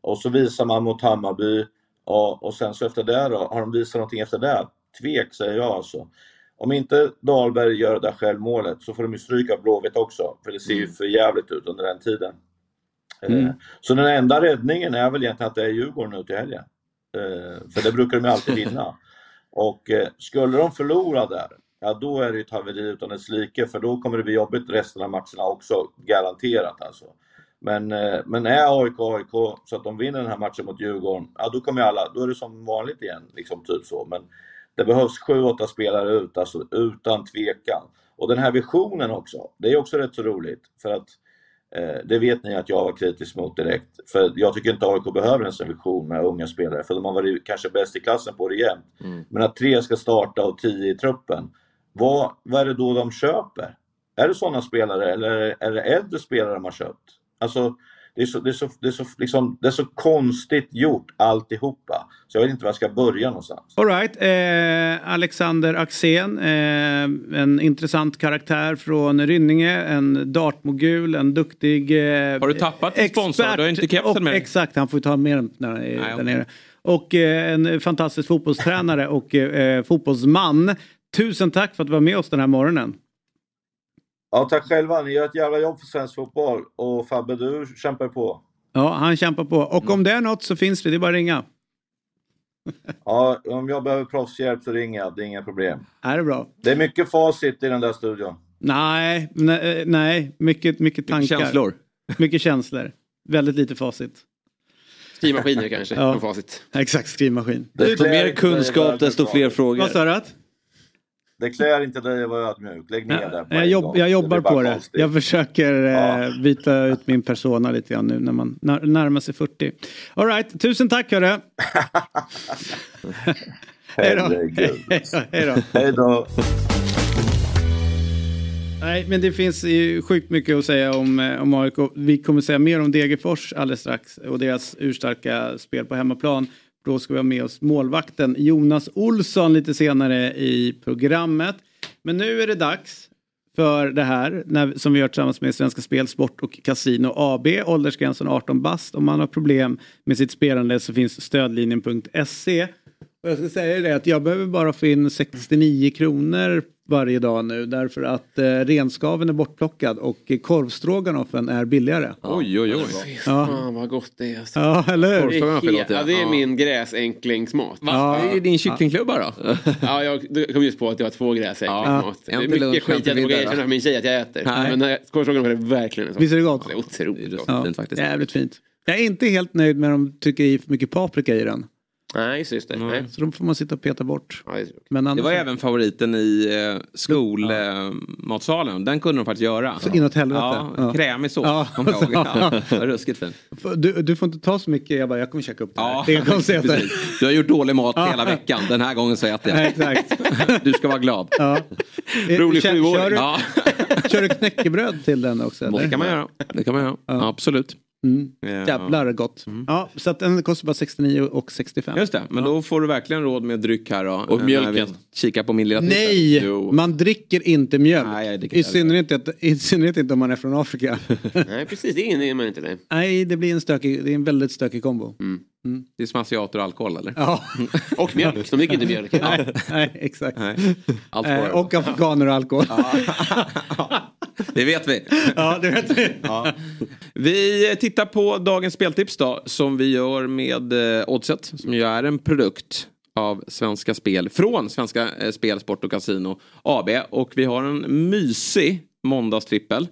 Och så visar man mot Hammarby och, och sen så efter det då, har de visat någonting efter det? Tvek säger jag alltså. Om inte Dahlberg gör det där självmålet så får de ju stryka Blåvitt också. För det ser ju för jävligt ut under den tiden. Mm. Eh, Så den enda räddningen är väl egentligen att det är Djurgården nu till helgen. Eh, För det brukar de ju alltid vinna. Och eh, skulle de förlora där, ja då är det ett haveri utan dess like för då kommer det bli jobbigt resten av matcherna också, garanterat alltså. Men, eh, men är AIK AIK så att de vinner den här matchen mot Djurgården, ja då kommer alla, då är det som vanligt igen, liksom typ så. Men det behövs 7-8 spelare ut, alltså utan tvekan. Och den här visionen också, det är också rätt så roligt för att Eh, Det vet ni att jag var kritisk mot direkt. För jag tycker inte AIK behöver en sån vision med unga spelare, för de har varit kanske bäst i klassen på det jämt. Men att tre ska starta och tio i truppen, vad, vad är det då de köper? Är det sådana spelare eller är det äldre spelare de har köpt? Alltså, det är så, det är så, det är så, liksom, det är så konstigt gjort alltihopa. Så jag vet inte var jag ska börja någonstans. All right. eh, Alexander Axén, eh, en intressant karaktär från Rynninge, en dartmogul, en duktig... Eh, Har du tappat din sponsor? Du har inte kepsen med dig. Exakt, han får ju ta med den när han är Nej, där okej. nere. Och eh, en fantastisk fotbollstränare och eh, fotbollsman. Tusen tack för att du var med oss den här morgonen. Ja, tack själva. Ni gör ett jävla jobb för svensk fotboll. Och Fabbe, du kämpar på. Ja, han kämpar på. Och om det är något så finns vi, det är bara att ringa. Ja, om jag behöver proffshjälp så ringer jag. Det är inga problem. Är det bra? Det är mycket facit i den där studion. Nej, nej, nej. Mycket, mycket tankar. känslor. Mycket känslor. Väldigt lite facit. Skrivmaskiner kanske, Ja. facit. Exakt, skrivmaskin. Desto mer kunskap, desto fler frågor. Vad sa du? Det klär inte dig att vara ödmjuk. Lägg ner det på Jag, jobb, jag jobbar på det. konstigt. Jag försöker Ja. eh, byta ut min persona lite grann nu när man när, närmar sig 40. All right, tusen tack hörru. Hej då. Då. Hej då. Nej, men det finns ju sjukt mycket att säga om, eh, om AIK. Vi kommer säga mer om Degerfors alldeles strax och deras urstarka spel på hemmaplan. Då ska vi ha med oss målvakten Jonas Olsson lite senare i programmet. Men nu är det dags för det här när, som vi gör tillsammans med Svenska Spel, Sport och Casino AB. Åldersgränsen 18 bast. Om man har problem med sitt spelande så finns stödlinjen.se. Och jag ska säga det att jag behöver bara få in 69 kronor varje dag nu därför att eh, renskaven är bortplockad och eh, korvstroganoffen är billigare. Oj, oj, oj. Ja. Fan vad gott det är. Alltså. Ja, eller hur? Det är, Korvstroganoff är he- gott, ja. ja, det är Ja. min gräsänklingsmat. Ja. Vad är din kycklingklubba då? Ja, jag kom just på att jag har två gräsänklingsmåt. Ja. Det En är mycket en skit jag inte vågar erkänna för min tjej att jag äter. Nej. Men korvstroganoff är verkligen så. Visst är det gott? Det är otroligt gott. Ja, fint faktiskt. Jävligt fint. Jag är inte helt nöjd med om de tycker i för mycket paprika i den. Nej, just, just det. Nej. Så då får man sitta och peta bort. Ja, det. Men annars, Det var även favoriten i eh, skolmatsalen. Den kunde de faktiskt göra. Så inåt helvete. Ja, Ja. krämig sås. Ja. ihåg. Ja, ruskigt fint. du, du får inte ta så mycket, jag bara, jag kommer käka upp det här. Ja, Det precis. Du har gjort dålig mat hela veckan. Den här gången så äter Nej, jag. exakt. Du ska vara glad. Ja. Rolig sjuåring. kör, Ja, kör du knäckebröd till den också? Eller? det kan man göra. Det kan man göra. Absolut. Mm. Ja. Jävlar gott. Ja, så att den kostar bara 69 och 65. Just det, men då får du verkligen råd med dryck här då. Och mjölken. Kika på min lilla titel. Nej, man dricker inte mjölk. Nej, dricker I, inte synnerhet, inte- I synnerhet inte om man är från Afrika. Nej, precis. Det är man inte det. Nej, det blir en stökig, det är en väldigt stökig kombo. Det är som asiater och alkohol eller? Ja, Och mjölk. De dricker inte mjölk. nej, nej, exakt. Nej. Allt Eh, och afrikaner och alkohol. Det vet vi. Ja, det vet vi. Vi tittar på dagens speltips då som vi gör med eh, Oddset som ju är en produkt av Svenska Spel från Svenska eh, Spel, Sport och Casino AB och vi har en mysig måndagstrippel.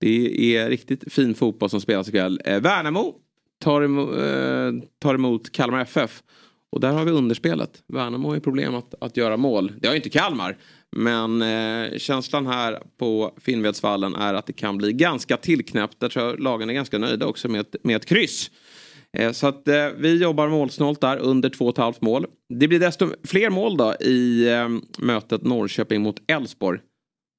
Det är riktigt fin fotboll som spelas ikväll. Eh, Värnamo tar emot, eh, tar emot Kalmar FF. Och där har vi underspelet. Värnamo har ju problem att, att göra mål. Det har ju inte Kalmar. Men eh, känslan här på Finnvedsvallen är att det kan bli ganska tillknäppt. Där tror jag lagen är ganska nöjda också med ett, med ett kryss. Eh, så att eh, vi jobbar målsnålt där under 2,5 mål. Det blir desto fler mål då i eh, mötet Norrköping mot Elfsborg.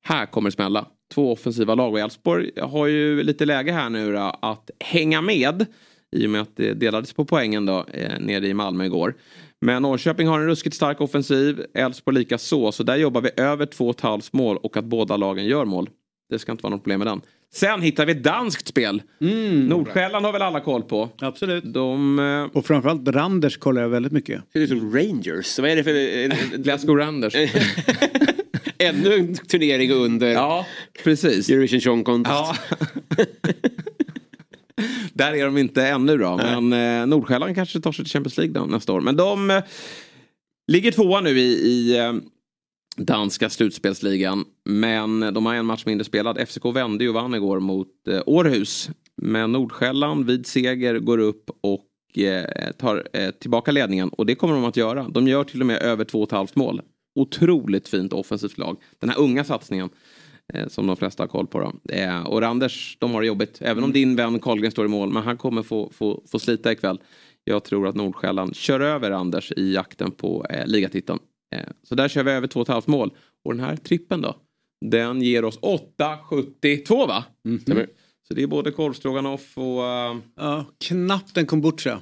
Här kommer det smälla. Två offensiva lag och Elfsborg har ju lite läge här nu då att hänga med. I och med att det delades på poängen då eh, nere i Malmö igår. Men Norrköping har en ruskigt stark offensiv. Elfsborg lika så. Så där jobbar vi över 2,5 mål och att båda lagen gör mål. Det ska inte vara något problem med den. Sen hittar vi ett danskt spel. Nordsjälland har väl alla koll på. Absolut. De... Eh, Och framförallt Randers kollar jag väldigt mycket. Det är som Rangers. Vad är det för... Glasgow Randers. Ännu en turnering under ja, precis. Eurovision Song Contest. Ja. Där är de inte ännu då. Men eh, Nordsjälland kanske tar sig till Champions League då, nästa år. Men de eh, ligger tvåa nu i, i eh, danska slutspelsligan. Men de har en match mindre spelad. FCK vände ju och vann igår mot eh, Århus. Men Nordsjälland vid seger går upp och eh, tar eh, tillbaka ledningen. Och det kommer de att göra. De gör till och med över 2,5 mål. Otroligt fint offensivt lag. Den här unga satsningen. Eh, som de flesta har koll på. Då. Eh, och Randers, de har det jobbigt. Även om din vän Karlgren står i mål. Men han kommer få, få, få slita ikväll. Jag tror att Nordsjälland kör över Anders i jakten på eh, ligatiteln. Eh, så där kör vi över 2,5 mål. Och den här trippen då. Den ger oss 8,72 va? Stämmer. Så det är både korvstroganoff och... Uh, Ja, knappt en kombucha.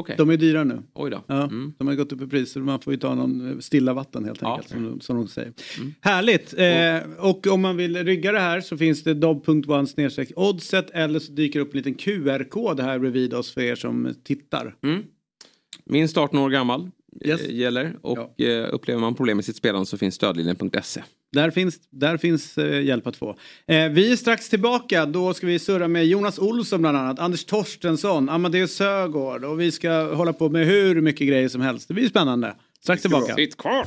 Okej. De är dyra nu. Oj då. Ja, Mm. De har gått upp i pris så man får ju ta någon stilla vatten helt enkelt som, de- som de säger. Mm. Härligt! Eh, och om man vill rygga det här så finns det dob.one oddset eller så dyker det upp en liten QR-kod här bredvid oss för er som tittar. Mm. Minst 18 år gammal Yes. eh, gäller. Och eh, upplever man problem med sitt spelande så finns stödlinjen.se. Där finns, där finns eh, hjälp att få. Eh, vi är strax tillbaka. Då ska vi surra med Jonas Olsson bland annat, Anders Torstensson, Amadeus Sögaard och vi ska hålla på med hur mycket grejer som helst. Det blir spännande. Strax tillbaka. Sitt kvar.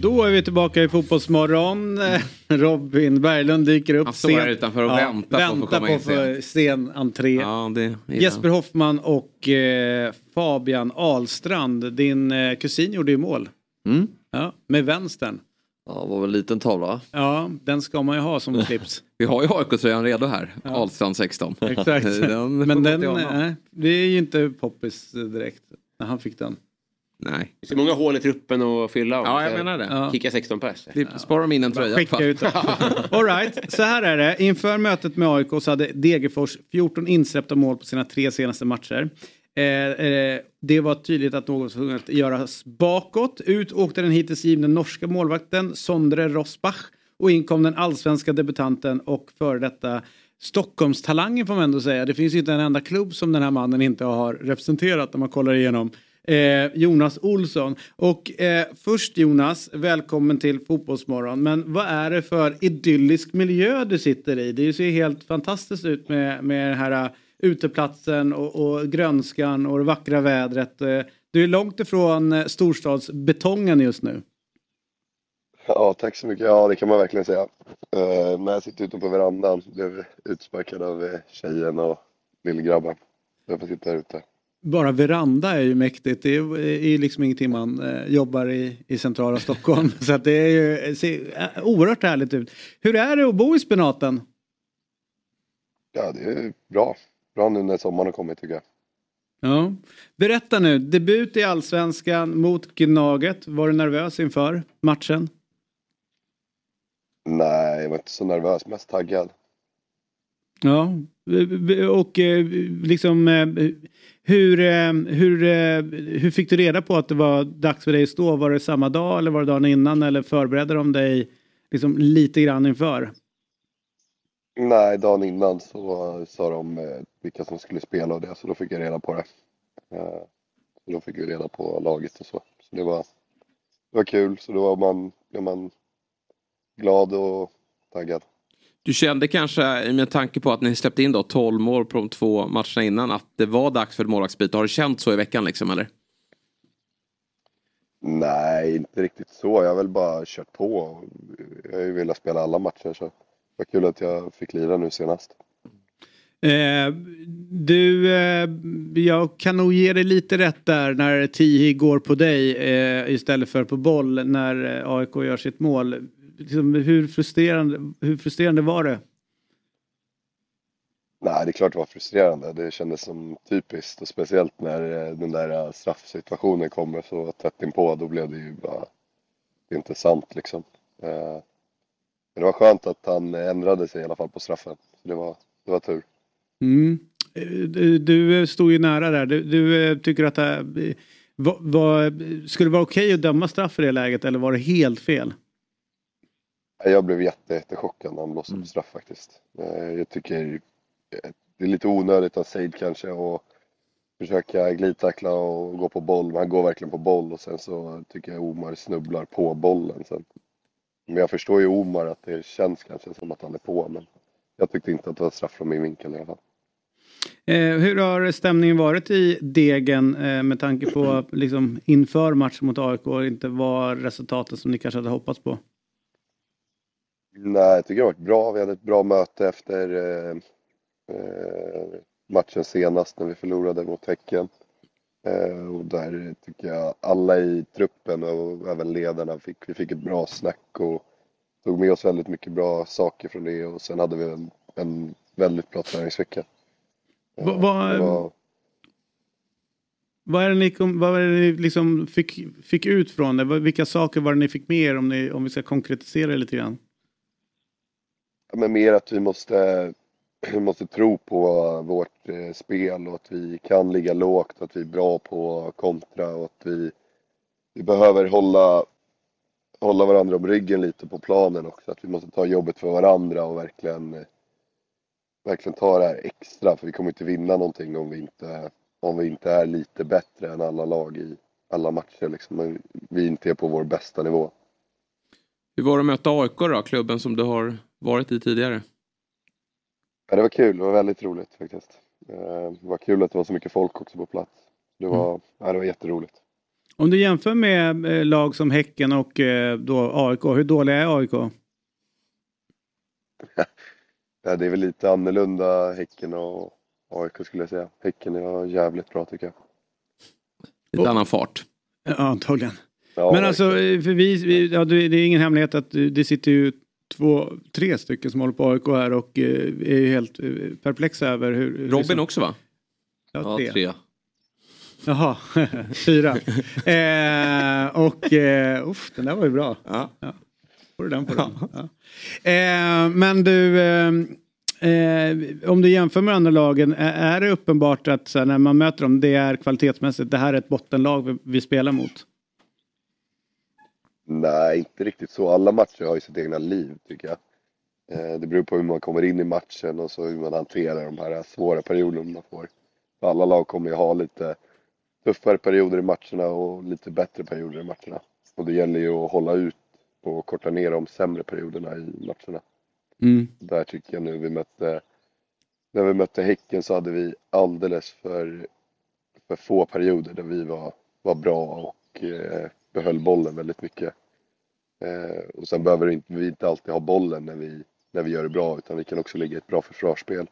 Då är vi tillbaka i Fotbollsmorgon. Robin Berglund dyker upp. Han står här utanför och väntar på att få komma på in för sen entré. Ja, det är Jesper Hoffman och eh, Fabian Ahlstrand, din eh, kusin gjorde ju mål. Mm. Ja, med vänstern. Ja, det var väl en liten tavla? Ja, den ska man ju ha som tips. Vi har ju AIK-tröjan redo här. Ja. Ahlstrand 16. Exakt. Den Men den, nej, det är ju inte poppis direkt när han fick den. Nej. Det är många hål i truppen att fylla. Ja, jag menar det. Ja. Kicka 16 pers. Vi sparar dem in en tröja. Skicka ut. All right, så här är det. Inför mötet med AIK så hade Degerfors 14 insläppta mål på sina tre senaste matcher. Eh, eh, det var tydligt att något var att göras bakåt. Ut åkte den hittills givna norska målvakten Sondre Rosbach och in kom den allsvenska debutanten och före detta Stockholmstalangen får man ändå säga. Det finns ju inte en enda klubb som den här mannen inte har representerat när man kollar igenom. Eh, Jonas Olsson. Och eh, först Jonas, välkommen till Fotbollsmorgon. Men vad är det för idyllisk miljö du sitter i? Det ser ju helt fantastiskt ut med, med den här eh, uteplatsen och, och grönskan och det vackra vädret. Eh, du är långt ifrån eh, storstadsbetongen just nu. Ja, tack så mycket. Ja, det kan man verkligen säga. Uh, när jag sitter ute på verandan, blev utsparkad av tjejen och lillgrabben. Jag får sitta här ute. Bara veranda är ju mäktigt. Det är ju liksom ingenting man eh, jobbar i, i centrala Stockholm. Så att det är ju, ser eh, oerhört härligt ut. Hur är det att bo i spenaten? Ja, det är bra. Bra nu när sommaren har kommit tycker jag. Ja. Berätta nu, debut i Allsvenskan mot Gnaget. Var du nervös inför matchen? Nej, jag var inte så nervös, mest taggad. Ja, och eh, liksom eh, hur, eh, hur, eh, hur fick du reda på att det var dags för dig att stå? Var det samma dag eller var det dagen innan eller förberedde de dig liksom lite grann inför? Nej, dagen innan så sa de eh, vilka som skulle spela och det, så då fick jag reda på det. Så då fick vi reda på laget och så. Så det var, det var kul, så då var man, blev man glad och taggad. Du kände kanske, med tanke på att ni släppte in då 12 mål på de två matcherna innan, att det var dags för ett målvaktsbyte. Har du känt så i veckan liksom, eller? Nej, inte riktigt så. Jag har väl bara kört på. Jag har ju velat spela alla matcher så det var kul att jag fick lira nu senast. Eh, du, eh, jag kan nog ge dig lite rätt där när Tihi går på dig eh, istället för på boll när eh, AIK gör sitt mål. Liksom, hur, frustrerande, hur frustrerande var det? Nej, det är klart det var frustrerande. Det kändes som typiskt och speciellt när eh, den där eh, straffsituationen kommer så tätt inpå. Då blev det ju bara inte sant liksom. Eh, Men det var skönt att han ändrade sig i alla fall på straffen. Så det var, det var tur. Mm. Du, stod ju nära där. Du, du tycker att det var, var, skulle det vara okej att döma straff i det läget eller var det helt fel? Jag blev jätte, jättechockad när han blåste på straff faktiskt. Eh, Jag tycker eh, det är lite onödigt av Said kanske att försöka glidtackla och gå på boll. Men han går verkligen på boll och sen så tycker jag Omar snubblar på bollen sen. Men jag förstår ju Omar att det känns kanske som att han är på men jag tyckte inte att det var straff från min vinkel i alla fall. Eh, hur har stämningen varit i Degen eh, med tanke på liksom, inför matchen mot AIK och inte var resultatet som ni kanske hade hoppats på? Nej, jag tycker det har varit bra. Vi hade ett bra möte efter eh, eh, matchen senast när vi förlorade mot Häcken. Eh, och där tycker jag alla i truppen och även ledarna fick, vi fick ett bra snack och tog med oss väldigt mycket bra saker från det och sen hade vi en, en väldigt bra träningsvecka. Eh, Va- va- det var, Vad är det ni, kom, vad är det ni liksom fick, fick ut från det? Vad- Vilka saker var det ni fick med er om, ni, om vi ska konkretisera det lite grann? Men mer att vi måste, vi måste tro på vårt eh, spel och att vi kan ligga lågt, att vi är bra på kontra och att vi, vi behöver hålla, hålla varandra om ryggen lite på planen också. Att vi måste ta jobbet för varandra och verkligen verkligen ta det här extra för vi kommer inte vinna någonting om vi inte, om vi inte är lite bättre än alla lag i alla matcher liksom. Vi inte är på vår bästa nivå. Hur var det att möta AIK då, klubben som du har varit i tidigare? Ja, det var kul, det var väldigt roligt faktiskt. Eh, Det var kul att det var så mycket folk också på plats. Det var, ja, det var jätteroligt. Om du jämför med eh, lag som Häcken och eh, då AIK, hur dåliga är AIK? Ja, det är väl lite annorlunda Häcken och AIK skulle jag säga. Häcken är jävligt bra tycker jag. Lite annan fart. Ja, antagligen. Ja, Men alltså, för vi, vi, ja, det är ingen hemlighet att det sitter ju två, tre stycken som håller på AIK här och eh, är ju helt eh, perplexa över hur... Robin också va? Ja, tre. tre. Jaha, fyra. eh, och, eh, uff, den där var ju bra. Ja. Får du den på den? Ja. Eh, men du, eh, eh, om du jämför med andra lagen, är, det uppenbart att så här, när man möter dem, det är kvalitetsmässigt, det här är ett bottenlag vi, vi spelar mot? Nej, inte riktigt så. Alla matcher har ju sitt egna liv tycker jag. Eh, Det beror på hur man kommer in i matchen och så hur man hanterar de här svåra perioderna man får. Alla lag kommer ju ha lite tuffare perioder i matcherna och lite bättre perioder i matcherna. Och det gäller ju att hålla ut och korta ner de sämre perioderna i matcherna. Mm. Där tycker jag nu vi mötte, när vi mötte Häcken så hade vi alldeles för, för få perioder där vi var, var bra och eh, behöll bollen väldigt mycket. Eh, och sen behöver inte, vi inte alltid ha bollen när vi, när vi gör det bra utan vi kan också lägga ett bra försvarsspel.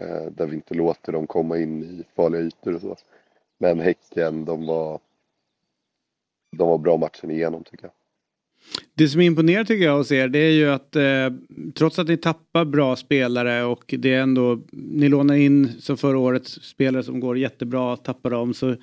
Eh, där vi inte låter dem komma in i farliga ytor och så. Men Häcken, de var, de var bra matchen igenom tycker jag. Det som imponerar tycker jag hos er det är ju att eh, trots att ni tappar bra spelare och det är ändå ni lånar in som förra året spelare som går jättebra, tappar dem så,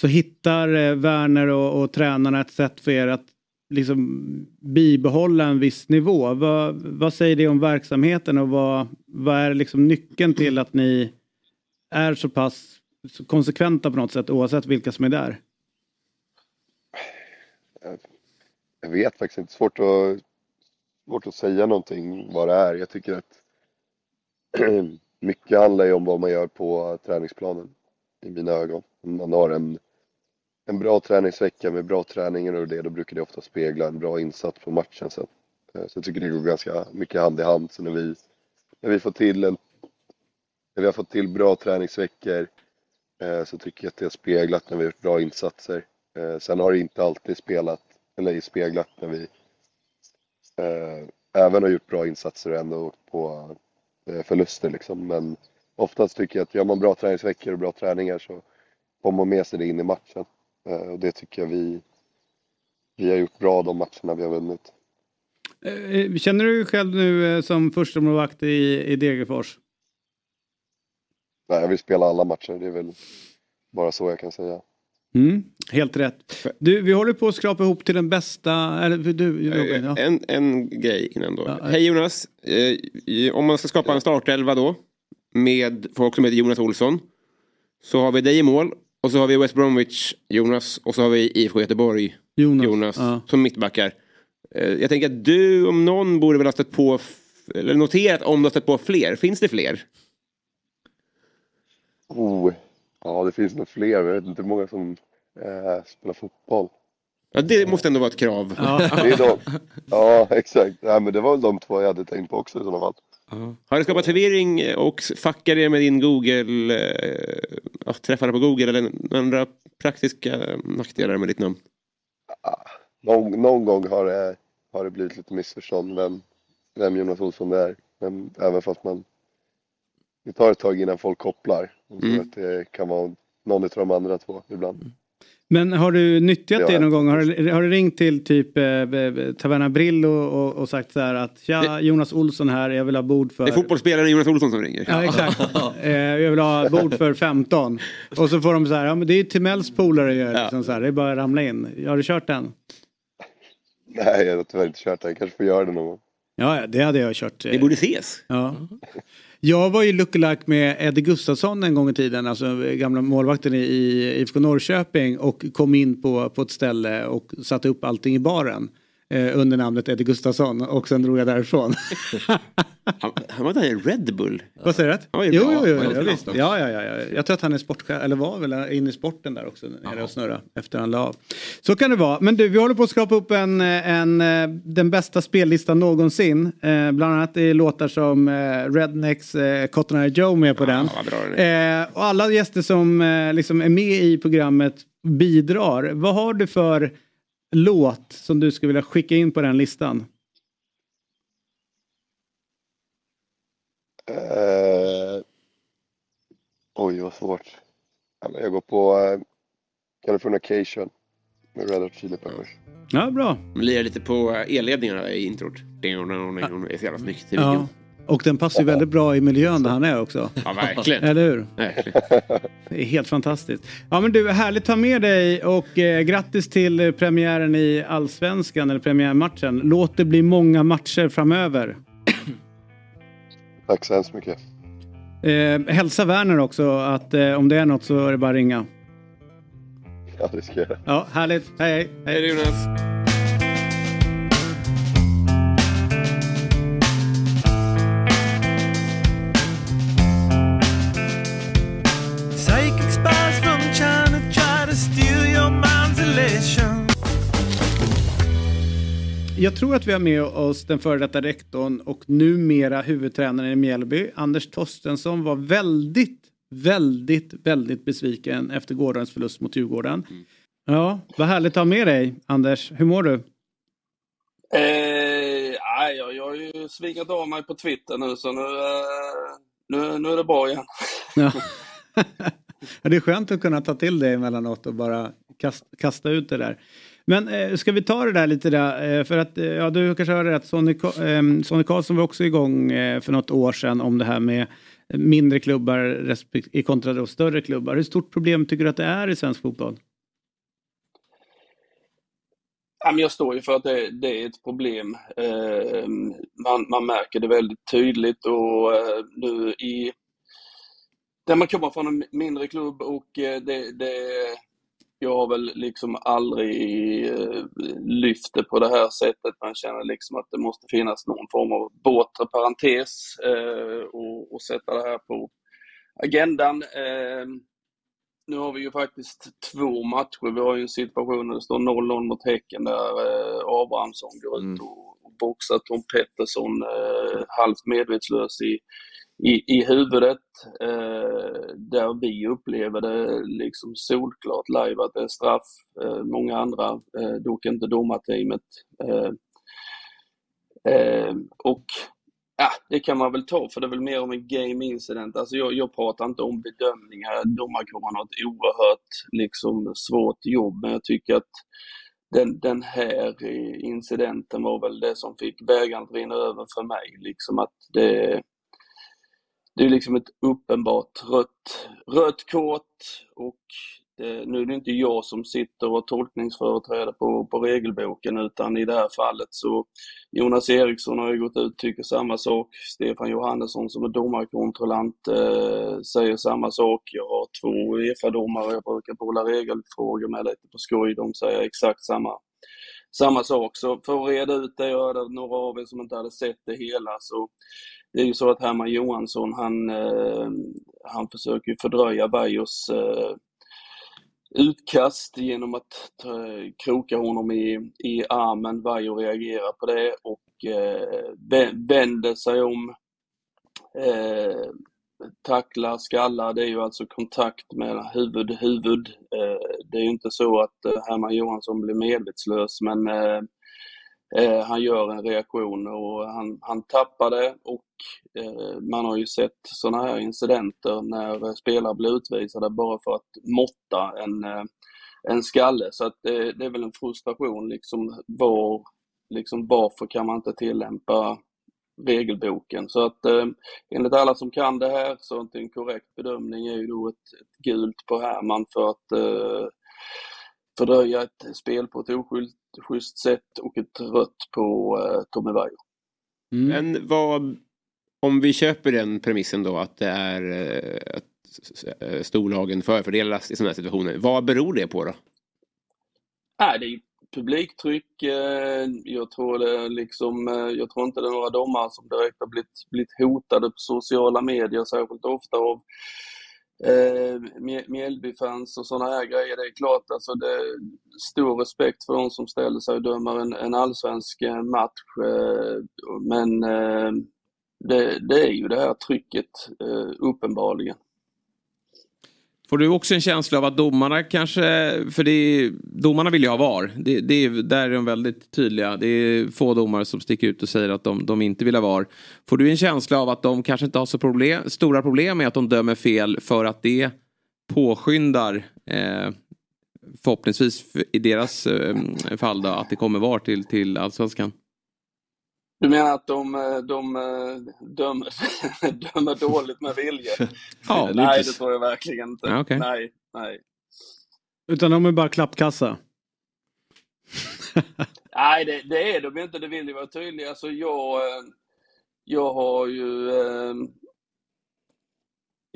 så hittar eh, Werner och, och tränarna ett sätt för er att liksom bibehålla en viss nivå. Vad, vad säger det om verksamheten och vad, vad är liksom nyckeln till att ni är så pass konsekventa på något sätt oavsett vilka som är där? Jag vet faktiskt inte. Svårt att, svårt att säga någonting vad det är. Jag tycker att mycket handlar ju om vad man gör på träningsplanen. I mina ögon. Man har en, en bra träningsvecka med bra träningar och det, då brukar det ofta spegla en bra insats på matchen sen. Eh, så jag tycker det går ganska mycket hand i hand. Så när vi, när vi får till en, när vi har fått till bra träningsveckor eh, så tycker jag att det har speglat när vi har gjort bra insatser. Eh, sen har det inte alltid spelat, eller speglat när vi även har gjort bra insatser och ändå åkt på förluster liksom. Men oftast tycker jag att gör man bra träningsveckor och bra träningar så får man med sig det in i matchen. Eh, Och det tycker jag vi, vi har gjort bra de matcherna vi har vunnit. Eh, Känner du dig själv nu eh, som första målvakt i, i Degerfors? Nej, jag vill spela alla matcher, det är väl bara så jag kan säga. Mm, helt rätt. Du, vi håller på att skrapa ihop till den bästa, eller du Robin, ja. En, en grej innan då. Hej Jonas. Eh, om man ska skapa en startelva då. Med folk som heter Jonas Olsson. Så har vi dig i mål. Och så har vi West Bromwich Jonas. Och så har vi IFK Göteborg Jonas, ja. som mittbackar. Eh, jag tänker att du om någon borde väl ha stött på. Eller noterat om du har stött på fler. Finns det fler? Oh, ja det finns nog fler, men jag vet inte hur många som eh, spelar fotboll. Ja, det måste ändå vara ett krav. Det är de. Ja, exakt. Ja, men det var väl de två jag hade tänkt på också i sådana fall. Har det skapat förvirring och fuckar det med din Google, eh, ja, träffar på Google eller andra praktiska nackdelar med ditt namn? Någon, någon gång har det, har det blivit lite missförstånd vem, vem Jonas Olsson det är. Men även fast man... Det tar ett tag innan folk kopplar. Mm. att det kan vara någon av de andra två ibland. Men har du nyttjat Ja, det någon gång? Har, du- har du ringt till typ eh, eh, Taverna Brillo och, och sagt så här att tja, Jonas Olsson här, jag vill ha bord för... Det är fotbollsspelaren Jonas Olsson som ringer. Ja, exakt. eh, jag vill ha bord för 15. Och så får de så här, ja men det är ju Timells polare ju. Liksom så här, det är bara att ramla in. Har du kört den? Nej, jag har tyvärr inte kört det. Jag kanske får göra det någon gång. Ja, ja, det hade jag kört. Vi borde ses. Ja. Jag var ju lookalike med Eddie Gustafsson en gång i tiden, alltså gamla målvakten i- i IFK Norrköping och kom in på, på ett ställe och satte upp allting i baren eh, under namnet Eddie Gustafsson och sen drog jag därifrån. Han, han var där i Red Bull. Vad säger du? Han var ju Jo, bra. jo, jo, var ja, visst. ja, ja, ja, ja. Jag tror att han är sportchef, eller var väl inne i sporten där också, nere och snurra efter han la av. Så kan det vara. Men du, vi håller på att skrapa upp en, en, eh, den bästa spellistan någonsin. Eh, bland annat är låtar som eh, Rednecks eh, Cotton Eye Joe med på den. Eh, och alla gäster som eh, liksom är med i programmet bidrar. Vad har du för låt som du skulle vilja skicka in på den listan? Eh, oj, vad svårt. Jag går på eh, Californication med Red Hot Chili Peppers. Ja, bra. Lirar lite på elledningarna i introt. Det är så jävla snyggt Ja. Och den passar ju väldigt bra i miljön där han är också. Ja, verkligen. Eller hur? Verkligen. Det är helt fantastiskt. Ja men du, härligt att ha med dig och eh, grattis till premiären i Allsvenskan, eller premiärmatchen. Låt det bli många matcher framöver. Tack så hemskt mycket. Eh, hälsa Werner också att eh, om det är något så är det bara att ringa. Ja, det ska jag göra. Ja, härligt. Hej hej. Hej Jonas. Jag tror att vi har med oss den före detta rektorn och numera huvudtränaren i Mjällby, Anders Torstensson, var väldigt, väldigt, väldigt besviken efter gårdagens förlust mot Djurgården. Ja, vad härligt att ha med dig, Anders. Hur mår du? Eh, jag, jag har ju svingat av mig på Twitter nu så nu, eh, nu, nu är det bra igen. Ja. Ja, det är skönt att kunna ta till det emellanåt och bara kasta, kasta ut det där. Men eh, ska vi ta det där lite där? Eh, för att eh, ja, du kanske hörde rätt. Sonny, eh, Sonny Karlsson var också igång eh, för något år sedan om det här med mindre klubbar i kontra då större klubbar. Hur stort problem tycker du att det är i svensk fotboll? Jag står ju för att det, är ett problem. Ehm, man, man märker det väldigt tydligt och eh, nu i där man kommer från en mindre klubb och eh, det, det jag har väl liksom aldrig eh, lyft det på det här sättet. Man känner liksom att det måste finnas någon form av bortre parentes eh, och, och sätta det här på agendan. Eh, nu har vi ju faktiskt två matcher. Vi har ju en situation där det står 0-0 mot Häcken där Abrahamsson går ut och, och boxar Tom Pettersson halvt medvetslös i, i, i huvudet. Eh, där vi upplever det liksom solklart live att det är straff. Eh, många andra, eh, dock inte domarteamet. Eh, eh, och Ja, det kan man väl ta för det är väl mer om en game incident. Alltså jag, jag pratar inte om bedömningar. Domarkåren har ett oerhört liksom, svårt jobb, men jag tycker att den, den här incidenten var väl det som fick bägaren att rinna över för mig. Liksom att det, det är liksom ett uppenbart rött, rött kort och det, nu är det inte jag som sitter och tolkningsföreträder på, på regelboken utan i det här fallet så Jonas Eriksson har ju gått ut och tycker samma sak. Stefan Johannesson som är domarkontrollant eh, säger samma sak. Jag har två EFA-domare jag brukar bolla regelfrågor med lite på skoj. De säger exakt samma, samma sak. Så för att reda ut det, jag hörde några av er som inte hade sett det hela, så det är ju så att Herman Johansson, han, eh, han försöker fördröja Vajos eh, utkast genom att ta, kroka honom i, i armen. Vaiho reagerar på det och eh, vänder sig om. Eh, tacklar, skallar, det är ju alltså kontakt med huvud, huvud. Eh, det är ju inte så att eh, Herman Johansson blir medvetslös men eh, han gör en reaktion och han, han tappar det och man har ju sett sådana här incidenter när spelare blir utvisade bara för att måtta en, en skalle. Så att det, det är väl en frustration liksom var, liksom varför kan man inte tillämpa regelboken. Så att eh, enligt alla som kan det här så att en korrekt bedömning är ju då ett, ett gult på Herman för att eh, fördröja ett spel på ett oschysst sätt och ett rött på eh, Tommy Vaiho. Men vad, om vi köper den premissen då att det är eh, att s- storlagen förfördelas i sådana här situationer. Vad beror det på då? Nej, det, är, publiktryck. Eh, jag tror det liksom, eh, jag tror inte det är några domare som direkt har blivit, blivit hotade på sociala medier särskilt ofta av eh, Mjällbyfans och sådana här grejer. Det är klart alltså det är stor respekt för de som ställer sig och dömer en, en allsvensk eh, match. Eh, men eh, det, det, är ju det här trycket eh, uppenbarligen. Får du också en känsla av att domarna kanske, för det är, domarna vill ju ha VAR. Det, det är, där är de väldigt tydliga. Det är få domare som sticker ut och säger att de, de inte vill ha VAR. Får du en känsla av att de kanske inte har så problem, stora problem med att de dömer fel för att det påskyndar eh, förhoppningsvis i deras eh, fall då, att det kommer VAR till, till allsvenskan? Du menar att de, eh, de eh, dömer, dömer dåligt med vilja? Ja, nej, det tror jag verkligen inte. Ja, okay. Nej, nej. Utan de är bara klappkassa? nej, det, det, är de inte. Det vill ju vara tydliga. Alltså jag, eh, jag har ju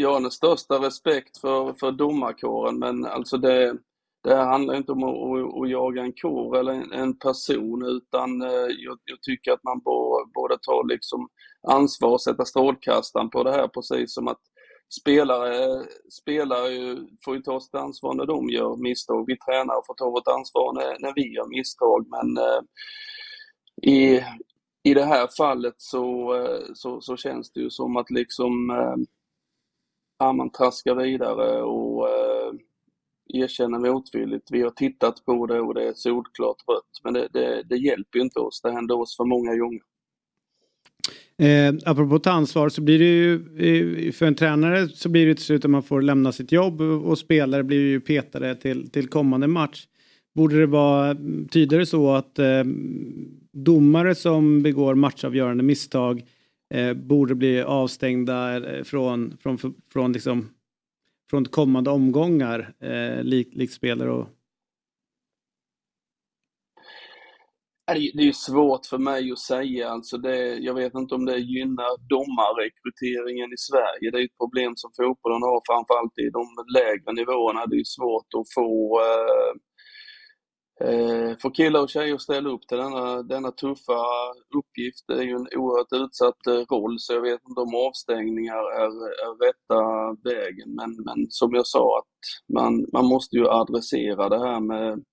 jag har den största respekt för, för domarkåren, men alltså det, det här handlar inte om att, att, jaga en kår eller en, en person utan eh, jag, jag, tycker att man borde ta liksom ansvar och sätta strålkastaren på det här precis som att spelare, spelare får ju ta sitt ansvar när de gör misstag. Vi tränare får ta vårt ansvar när, när vi gör misstag men eh, i, i det här fallet så, eh, så, så, känns det ju som att liksom eh, man traskar vidare och eh, erkänna motvilligt. Vi har tittat på det och det är solklart rött. Men det, det, det hjälper ju inte oss. Det händer oss för många gånger. Eh, apropå ta ansvar så blir det ju eh, för en tränare så blir det till slut att man får lämna sitt jobb och spelare blir ju petade till, till kommande match. Borde det vara tydligare så att eh, domare som begår matchavgörande misstag eh, borde bli avstängda eh, från, från, från liksom från kommande omgångar, eh, likt lik spelare och... Det är svårt för mig att säga. Alltså det, jag vet inte om det gynnar domarrekryteringen i Sverige. Det är ett problem som fotbollen har, framförallt i de lägre nivåerna. Det är svårt att få eh, eh, för killar och tjejer att ställa upp till denna, denna tuffa uppgift. Det är ju en oerhört utsatt eh, roll så jag vet inte om avstängningar är, är rätta vägen. Men, men som jag sa, att man, man måste ju adressera det här med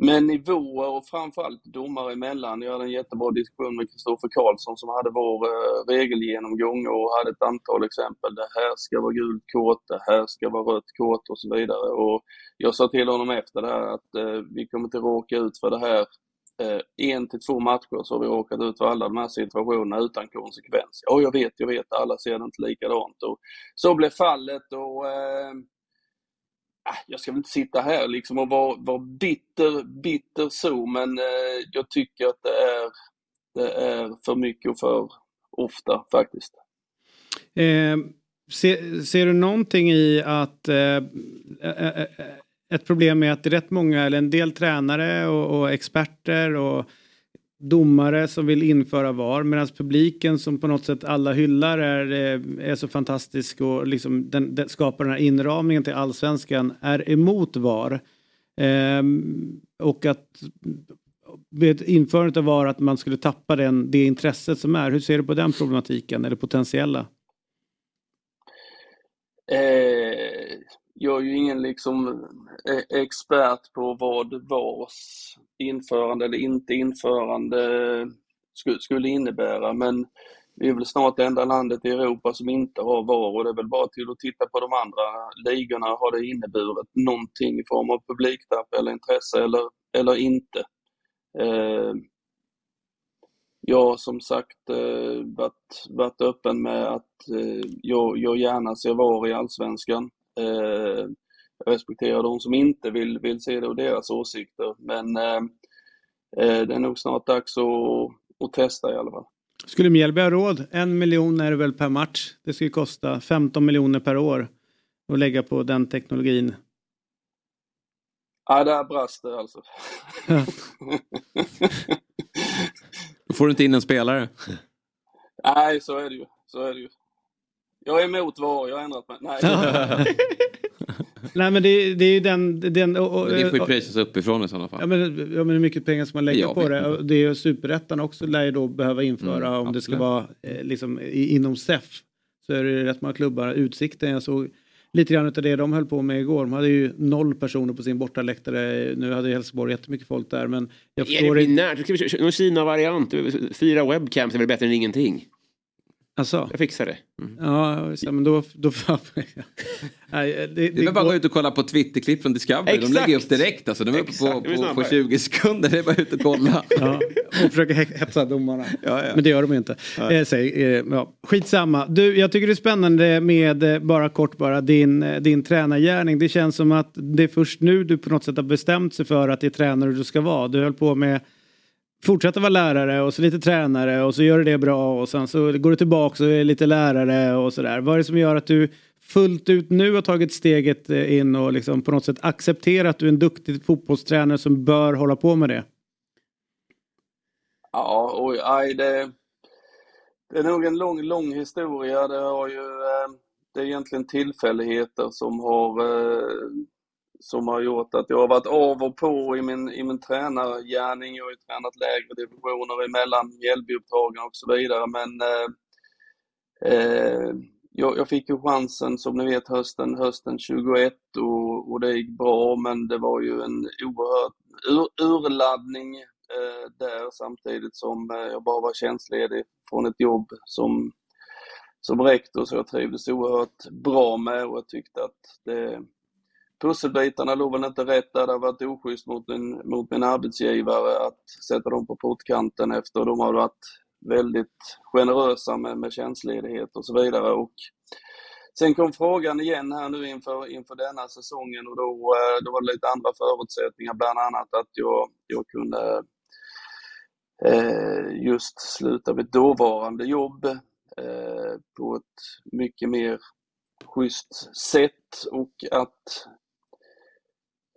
men nivåer och framförallt domare emellan. Jag hade en jättebra diskussion med Kristoffer Karlsson som hade vår eh, regelgenomgång och hade ett antal exempel. Det här ska vara gult kort, det här ska vara rött kort och så vidare. Och jag sa till honom efter det här att eh, vi kommer inte råka ut för det här eh, en till två matcher så har vi råkat ut för alla de här situationerna utan konsekvens. Ja, jag vet, jag vet, alla ser det inte likadant. Och så blev fallet och eh, Ah, jag ska väl inte sitta här liksom och vara, vara bitter, bitter så, men eh, jag tycker att det är, det är för mycket och för ofta faktiskt. Eh, ser, ser, du någonting i att eh, eh, eh ett problem är att det är rätt många, eller en del tränare och, och experter och domare som vill införa VAR medan publiken som på något sätt alla hyllar är, eh, är så fantastisk och liksom den, den skapar den här inramningen till allsvenskan är emot VAR. Ehm, och att med införandet av VAR att man skulle tappa den, det intresset som är. Hur ser du på den problematiken eller potentiella? Eh, jag är ju ingen liksom eh, expert på vad VARs införande eller inte införande skulle innebära men vi är väl snart det enda landet i Europa som inte har VAR och det är väl bara till att titta på de andra ligorna. Har det inneburit någonting i form av publiktapp eller intresse eller, eller inte? Eh, jag har som sagt eh, varit, varit öppen med att eh, jag, jag gärna ser VAR i Allsvenskan. Eh, jag respekterar de som inte vill, vill se det och deras åsikter. Men eh, eh, det är nog snart dags att, att testa i alla fall. Skulle Mjällby ha råd? En miljon är det väl per match. Det skulle kosta 15 miljoner per år att lägga på den teknologin. Ja, där brast det alltså. Då får du inte in en spelare. Nej, så är det ju. Så är det ju. Jag är emot VAR, jag har ändrat mig. Nej. Nej men det, det är ju den... den och, och, Men det får ju prisas uppifrån i sådana fall. Ja men, ja, men hur mycket pengar ska man lägga Jag på det? Det är ju superettan också lär ju då behöva införa Mm, om det ska absolut. vara eh, liksom i, inom SEF. Så är det ju rätt många klubbar. Utsikten, jag såg lite grann av det de höll på med igår. De hade ju noll personer på sin bortaläktare. Nu hade ju Helsingborg jättemycket folk där men jag Är det binärt? Köra någon Kina-variant? Fyra webcams är väl bättre än ingenting? Alltså? Jag fixar det. Ja, så, men då... då Nej, det, Det är väl bara att gå ut och kolla på Twitterklipp från Discovery. De Exakt. lägger upp direkt alltså. De är uppe på, det är på, på snabbare. 20 sekunder. Det är bara ut och kolla. Ja, och försöker he- hetsa domarna. Ja, ja. Men det gör de ju inte. Eh, säg, eh, ja. Skitsamma. Du, jag tycker det är spännande med, eh, bara kort bara, din, eh, din tränargärning. Det känns som att det är först nu du på något sätt har bestämt sig för att det är tränare du ska vara. Du höll på med fortsätta vara lärare och så lite tränare och så gör du det bra och sen så går du tillbaka och är lite lärare och sådär. Vad är det som gör att du fullt ut nu har tagit steget eh, in och liksom på något sätt accepterat att du är en duktig fotbollstränare som bör hålla på med det? Ja, oj, aj, det, det är nog en lång, lång historia. Det har ju, eh, det är egentligen tillfälligheter som har, eh, som har gjort att jag har varit av och på i min, i min tränargärning. Jag har ju tränat lägre divisioner emellan Mjällbyuppdragen och så vidare, men eh, eh, jag, jag fick ju chansen som ni vet hösten, hösten 21 och, och det gick bra men det var ju en oerhört ur, urladdning eh, där samtidigt som eh, jag bara var tjänstledig från ett jobb som, som rektor så jag trivdes oerhört bra med och jag tyckte att det, pusselbitarna låg väl inte rätt där. Det har varit oschysst mot min, mot min arbetsgivare att sätta dem på portkanten efter de har varit väldigt generösa med, med tjänstledighet och så vidare. Och sen kom frågan igen här nu inför, inför denna säsongen och då, eh, då var det lite andra förutsättningar, bland annat att jag, jag kunde eh, just sluta mitt dåvarande jobb eh, på ett mycket mer schysst sätt och att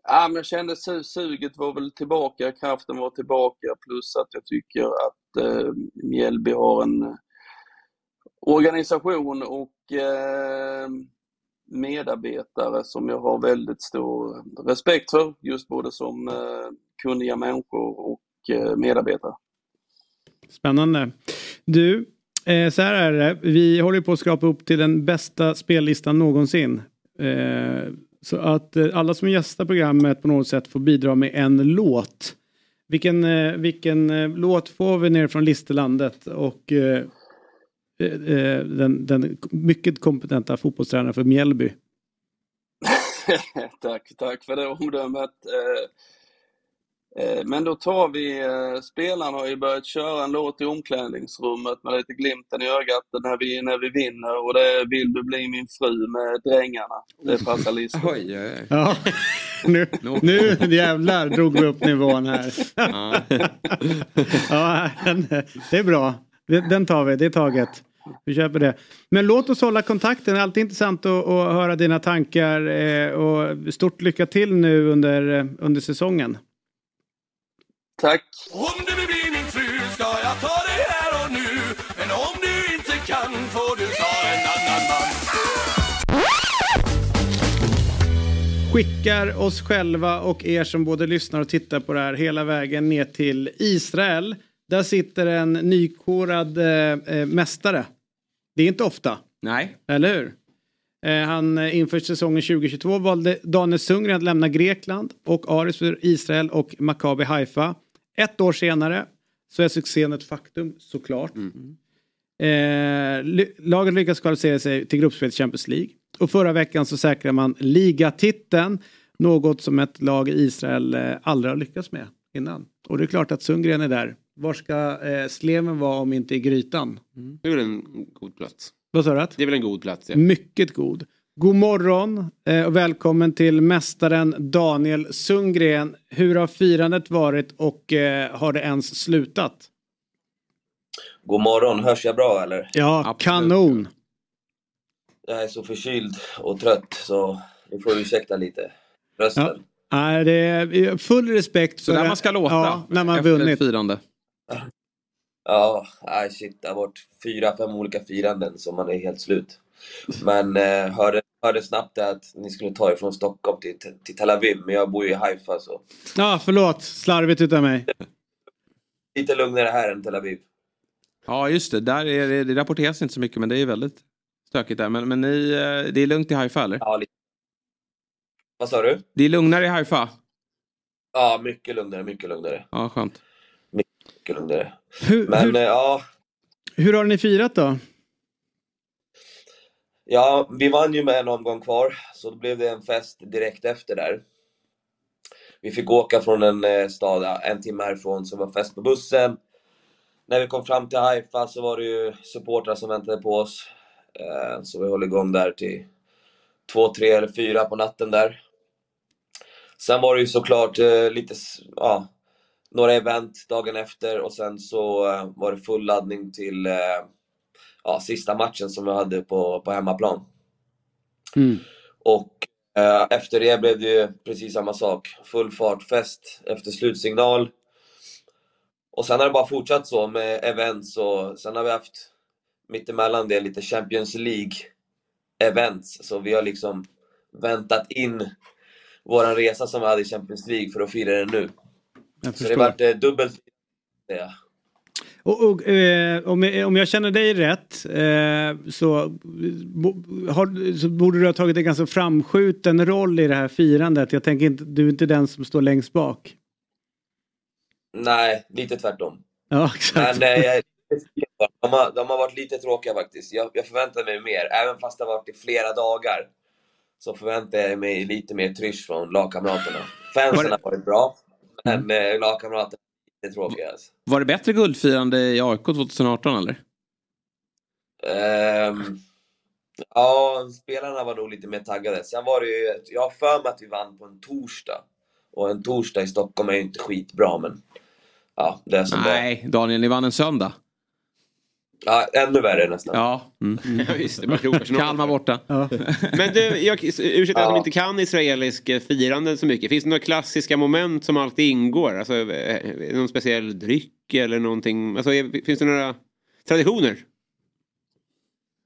Ja, men jag kände su- suget var väl tillbaka, kraften var tillbaka plus att jag tycker att eh, Mjällby har en eh, organisation och eh, medarbetare som jag har väldigt stor respekt för, just både som eh, kunniga människor och eh, medarbetare. Spännande. Du, eh, så här är det. Vi håller på att skrapa upp till den bästa spellistan någonsin. Eh, så att eh, alla som gästar programmet på något sätt får bidra med en låt. Vilken, eh, vilken eh, låt får vi ner från Listerlandet och eh, eh, eh, den, den mycket kompetenta fotbollstränaren för Mjällby. tack, tack för det omdömet. Eh, Eh, Men då tar vi, eh, spelarna har ju börjat köra en låt i omklädningsrummet med lite glimten i ögat när vi, när vi vinner och det är Vill du bli min fru med Drängarna. Det passar listan. Oj, oj, oj. Ja, nu, nu jävlar drog vi upp nivån här. ja, det är bra. Den tar vi, det är taget. Vi köper det. Men låt oss hålla kontakten. Det är alltid intressant att, att höra dina tankar. eh, Och stort lycka till nu under, under säsongen. Tack. Om du vill bli min fru ska jag ta dig här och nu Men om du inte kan får du ta en annan man Skickar oss själva och er som både lyssnar och tittar på det här hela vägen ner till Israel. Där sitter en nykorad eh, eh, mästare. Det är inte ofta. Nej. Eller hur? Eh, han eh, inför säsongen 2022 valde Daniel Sundgren att lämna Grekland och Aris för Israel och Maccabi Haifa. Ett år senare så är succén ett faktum såklart. Eh, ly- laget lyckas kvalificera sig till gruppspel i Champions League. Och förra veckan så säkrar man ligatiteln. Något som ett lag i Israel eh, aldrig har lyckats med innan. Och det är klart att Sundgren är där. Var ska eh, sleven vara om inte i grytan? Det är väl en god plats. Vad sa du? Det är väl en god plats. Ja. Mycket god. God morgon eh, och välkommen till mästaren Daniel Sundgren. Hur har firandet varit och eh, har det ens slutat? God morgon, hörs jag bra eller? Ja, kanon. Jag är så förkyld och trött så ni får ursäkta lite. Rösten. Ja. Nej, det är full respekt Så för där det. man ska låta Ja, när man efter vunnit. firande. Ja, nej shit, det har varit fyra, fem olika firanden så man är helt slut. Men eh, hörde, hörde snabbt att ni skulle ta er från Stockholm till, till Tel Aviv, men jag bor ju i Haifa så Ja, förlåt. Slarvigt utav mig. lite lugnare här än Tel Aviv. Ja just det, där är det, det rapporteras inte så mycket men det är väldigt stökigt där. Men, men ni, eh, det är lugnt i Haifa eller? Ja, lite. Vad sa du? Det är lugnare i Haifa? Ja, mycket lugnare, mycket lugnare. Ja, skönt. Mycket lugnare. Hur, Men hur, eh, ja, hur har ni firat då? Ja, vi vann ju med en omgång kvar, så då blev det en fest direkt efter där. Vi fick åka från en eh, stad en timme härifrån, så det var fest på bussen. När vi kom fram till Haifa så var det ju supportrar som väntade på oss. Eh, så vi höll igång där till två, tre eller fyra på natten där. Sen var det ju såklart eh, lite, ja, några event dagen efter och sen så var det full laddning till eh, ja, sista matchen som vi hade på, på hemmaplan. Mm. Och eh, efter det blev det ju precis samma sak. Full fart, fest efter slutsignal. Och sen har det bara fortsatt så med events och sen har vi haft mittemellan det lite Champions League events. Så vi har liksom väntat in våran resa som vi hade i Champions League för att fira den nu. Jag Så det varit eh, dubbelt ja. Och, och, eh, om, jag, om jag känner dig rätt eh, så, bo, har, så borde du ha tagit en ganska framskjuten roll i det här firandet. Jag tänker inte, du är inte den som står längst bak. Nej, lite tvärtom. Ja, exakt. Men eh, jag de, har, de har varit lite tråkiga faktiskt. Jag, jag förväntade mig mer. Även fast det har varit i flera dagar så förväntade jag mig lite mer trysch från lagkamraterna. Fansen har varit bra, men eh, lagkamraterna lite tråkiga. Alltså. Var det bättre guldfirande i AIK 2018 eller? Ehm, ja, spelarna var nog lite mer taggade. Sen var det ju, jag har för mig att vi vann på en torsdag. Och en torsdag i Stockholm är ju inte skitbra, men ja, det är som det. Nej, Daniel, ni vann en söndag. Ja, ännu värre nästan. Ja. Mm. Ja, just det, bara krokar Kalmar borta. Men du, jag, ursäkta att Ja. de inte kan israelisk eh, firande så mycket. Finns det några klassiska moment som alltid ingår? Alltså, eh, någon speciell dryck eller någonting? Alltså, är- finns det några traditioner?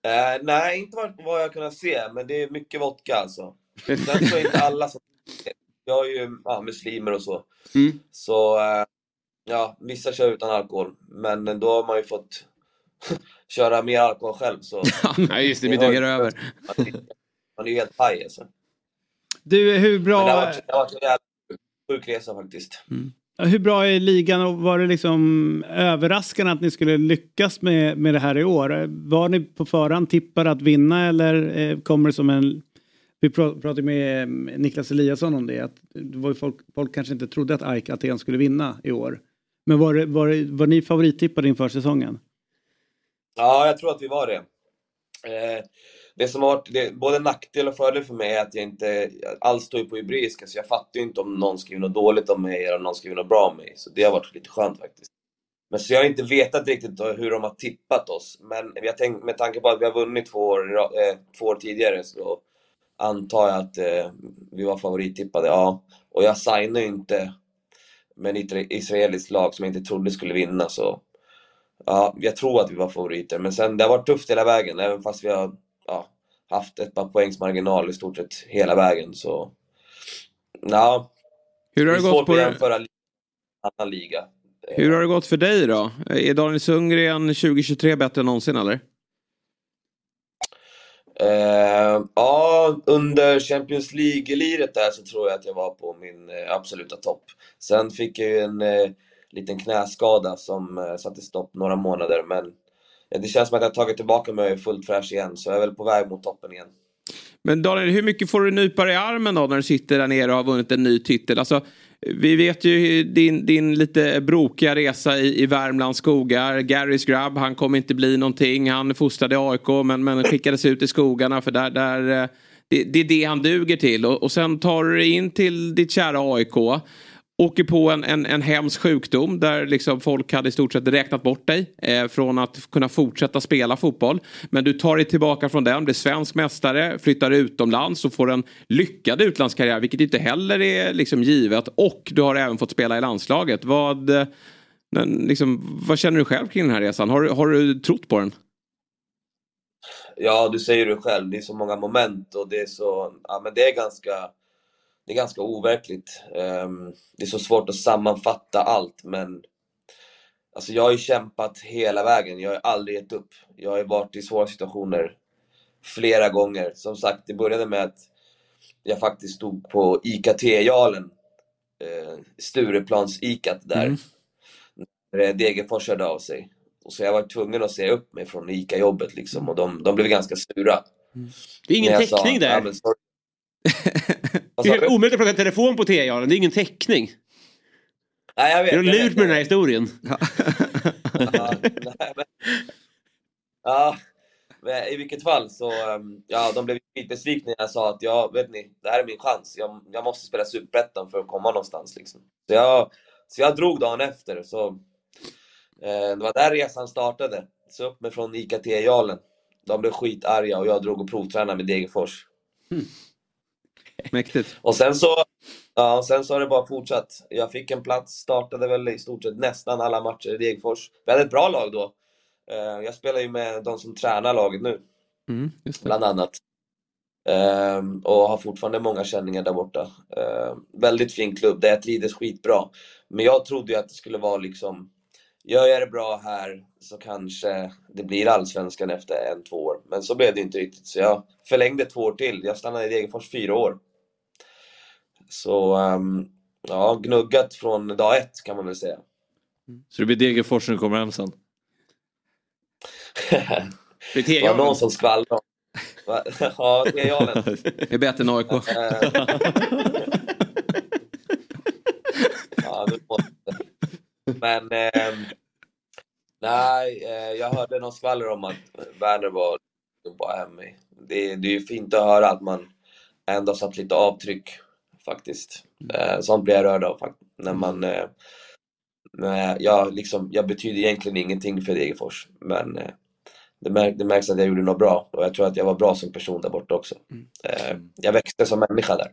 Eh, nej, inte vad, vad jag kunnat se, men det är mycket vodka alltså. Sen så är inte alla som... Jag har ju ja, muslimer och så. Mm. Så eh, ja, vissa kör utan alkohol, men då har man ju fått köra mer alkohol själv. Så Ja, just det, blir mer över. Man är- ju helt paj alltså. Du, hur Men det har bra, varit, det har varit en jävla sjuk resa faktiskt. hur bra är ligan och var det liksom överraskande att ni skulle lyckas med, med det här i år? Var ni på förhand tippade att vinna eller eh, kommer det som en... Vi pra- pratade med eh, Niklas Eliasson om det, att det var folk, folk kanske inte trodde att AIK Aten skulle vinna i år. Men var, det, var, det, var ni favorittippade inför säsongen? Ja, jag tror att vi var det. Eh, det som har varit det, både nackdel och fördel för mig är att jag inte alls står på hebreiska, så jag fattar ju inte om någon skriver något dåligt om mig eller om någon skriver något bra om mig. Så det har varit lite skönt faktiskt. Men så jag har inte vetat riktigt hur de har tippat oss. Men jag tänk, med tanke på att vi har vunnit två år, eh, två år tidigare så antar jag att eh, vi var favorittippade. Ja. Och jag signade ju inte med ett israeliskt lag som jag inte trodde skulle vinna. Så Ja, jag tror att vi var favoriter, men sen det har varit tufft hela vägen, även fast vi har ja, haft ett par poängs marginal i stort sett hela vägen så... Ja, Hur har det det gått på li- annan liga. Hur har det gått för dig då? Är Daniel Sundgren 2023 bättre än någonsin eller? Eh, ja, under Champions League-liret där så tror jag att jag var på min eh, absoluta topp. Sen fick jag ju en eh, liten knäskada som eh, satte stopp några månader, men det känns som att jag har tagit tillbaka mig och är fullt fräsch igen, så jag är väl på väg mot toppen igen. Men Daniel, hur mycket får du nypa dig i armen då när du sitter där nere och har vunnit en ny titel? Alltså, vi vet ju din, din lite brokiga resa i, i Värmlands skogar. Garys grabb, han kommer inte bli någonting. Han fostrade i AIK men, men skickades ut i skogarna för där, där eh, det, det är det han duger till. Och, och sen tar du dig in till ditt kära AIK. Åker på en, en, en hemsk sjukdom där liksom folk hade i stort sett räknat bort dig eh, från att kunna fortsätta spela fotboll. Men du tar dig tillbaka från den, blir svensk mästare, flyttar utomlands och får en lyckad utlandskarriär, vilket inte heller är liksom givet. Och du har även fått spela i landslaget. Vad, eh, men liksom, vad känner du själv kring den här resan? Har, du- har du trott på den? Ja, du säger det själv, det är så många moment och det är så, ja men det är ganska, det är ganska overkligt. Ehm, det är så svårt att sammanfatta allt men Alltså jag har ju kämpat hela vägen, jag har aldrig gett upp. Jag har varit i svåra situationer flera gånger. Som sagt, det började med att jag faktiskt stod på ICA-T-jalen, eh, Stureplans-ICAt där. Mm. När Degerfors hörde av sig. Och så jag var tvungen att säga upp mig från ICA-jobbet liksom och de, de blev ganska sura. Det är ingen sa, täckning där. "Ja, men sorry." Det är omöjligt att prata i telefon på T-jalen, det är ingen täckning. Nej, jag vet, Är du lurt med den här historien? Ja, nej, men, ja, men i vilket fall så, ehm, ja, de blev skitbesvikna när jag sa att ja, vet ni, det här är min chans. Jag, jag måste spela Superettan för att komma någonstans liksom. Så jag, så jag drog dagen efter, så eh, det var där resan startade. Så upp mig från ICA T-jalen. De blev skitarga och jag drog och provtränade med Degerfors. Mäktigt. Och sen så, ja, och sen så har det bara fortsatt. Jag fick en plats, startade väl i stort sett nästan alla matcher i Degerfors. Vi hade ett bra lag då. Eh, Jag spelar ju med de som tränar laget nu, Mm, bland annat. Ehm, och har fortfarande många känningar där borta. Ehm, väldigt fin klubb, där jag trivdes skitbra. Men jag trodde ju att det skulle vara liksom, gör jag det bra här så kanske det blir allsvenskan efter en, två år. Men så blev det inte riktigt, så jag förlängde två år till. Jag stannade i Degerfors fyra år. Så ehm, ja, gnuggat från dag ett kan man väl säga. Så det blir Degerfors när du kommer hem sen? Det var någon som skvallrade. Va? Ja, T-jalen. Det är bättre än AIK. ja, det måste. Men ehm, nej, eh, jag hörde någon skvaller om att Werner var bara hem mig. Det, det är ju fint att höra att man ändå satt lite avtryck faktiskt. Eh, sånt blir jag rörd av. När man eh, jag, liksom, jag betyder egentligen ingenting för Degerfors, men eh, det, märk, det märks att jag gjorde något bra och jag tror att jag var bra som person där borta också. Eh, jag växte som människa där.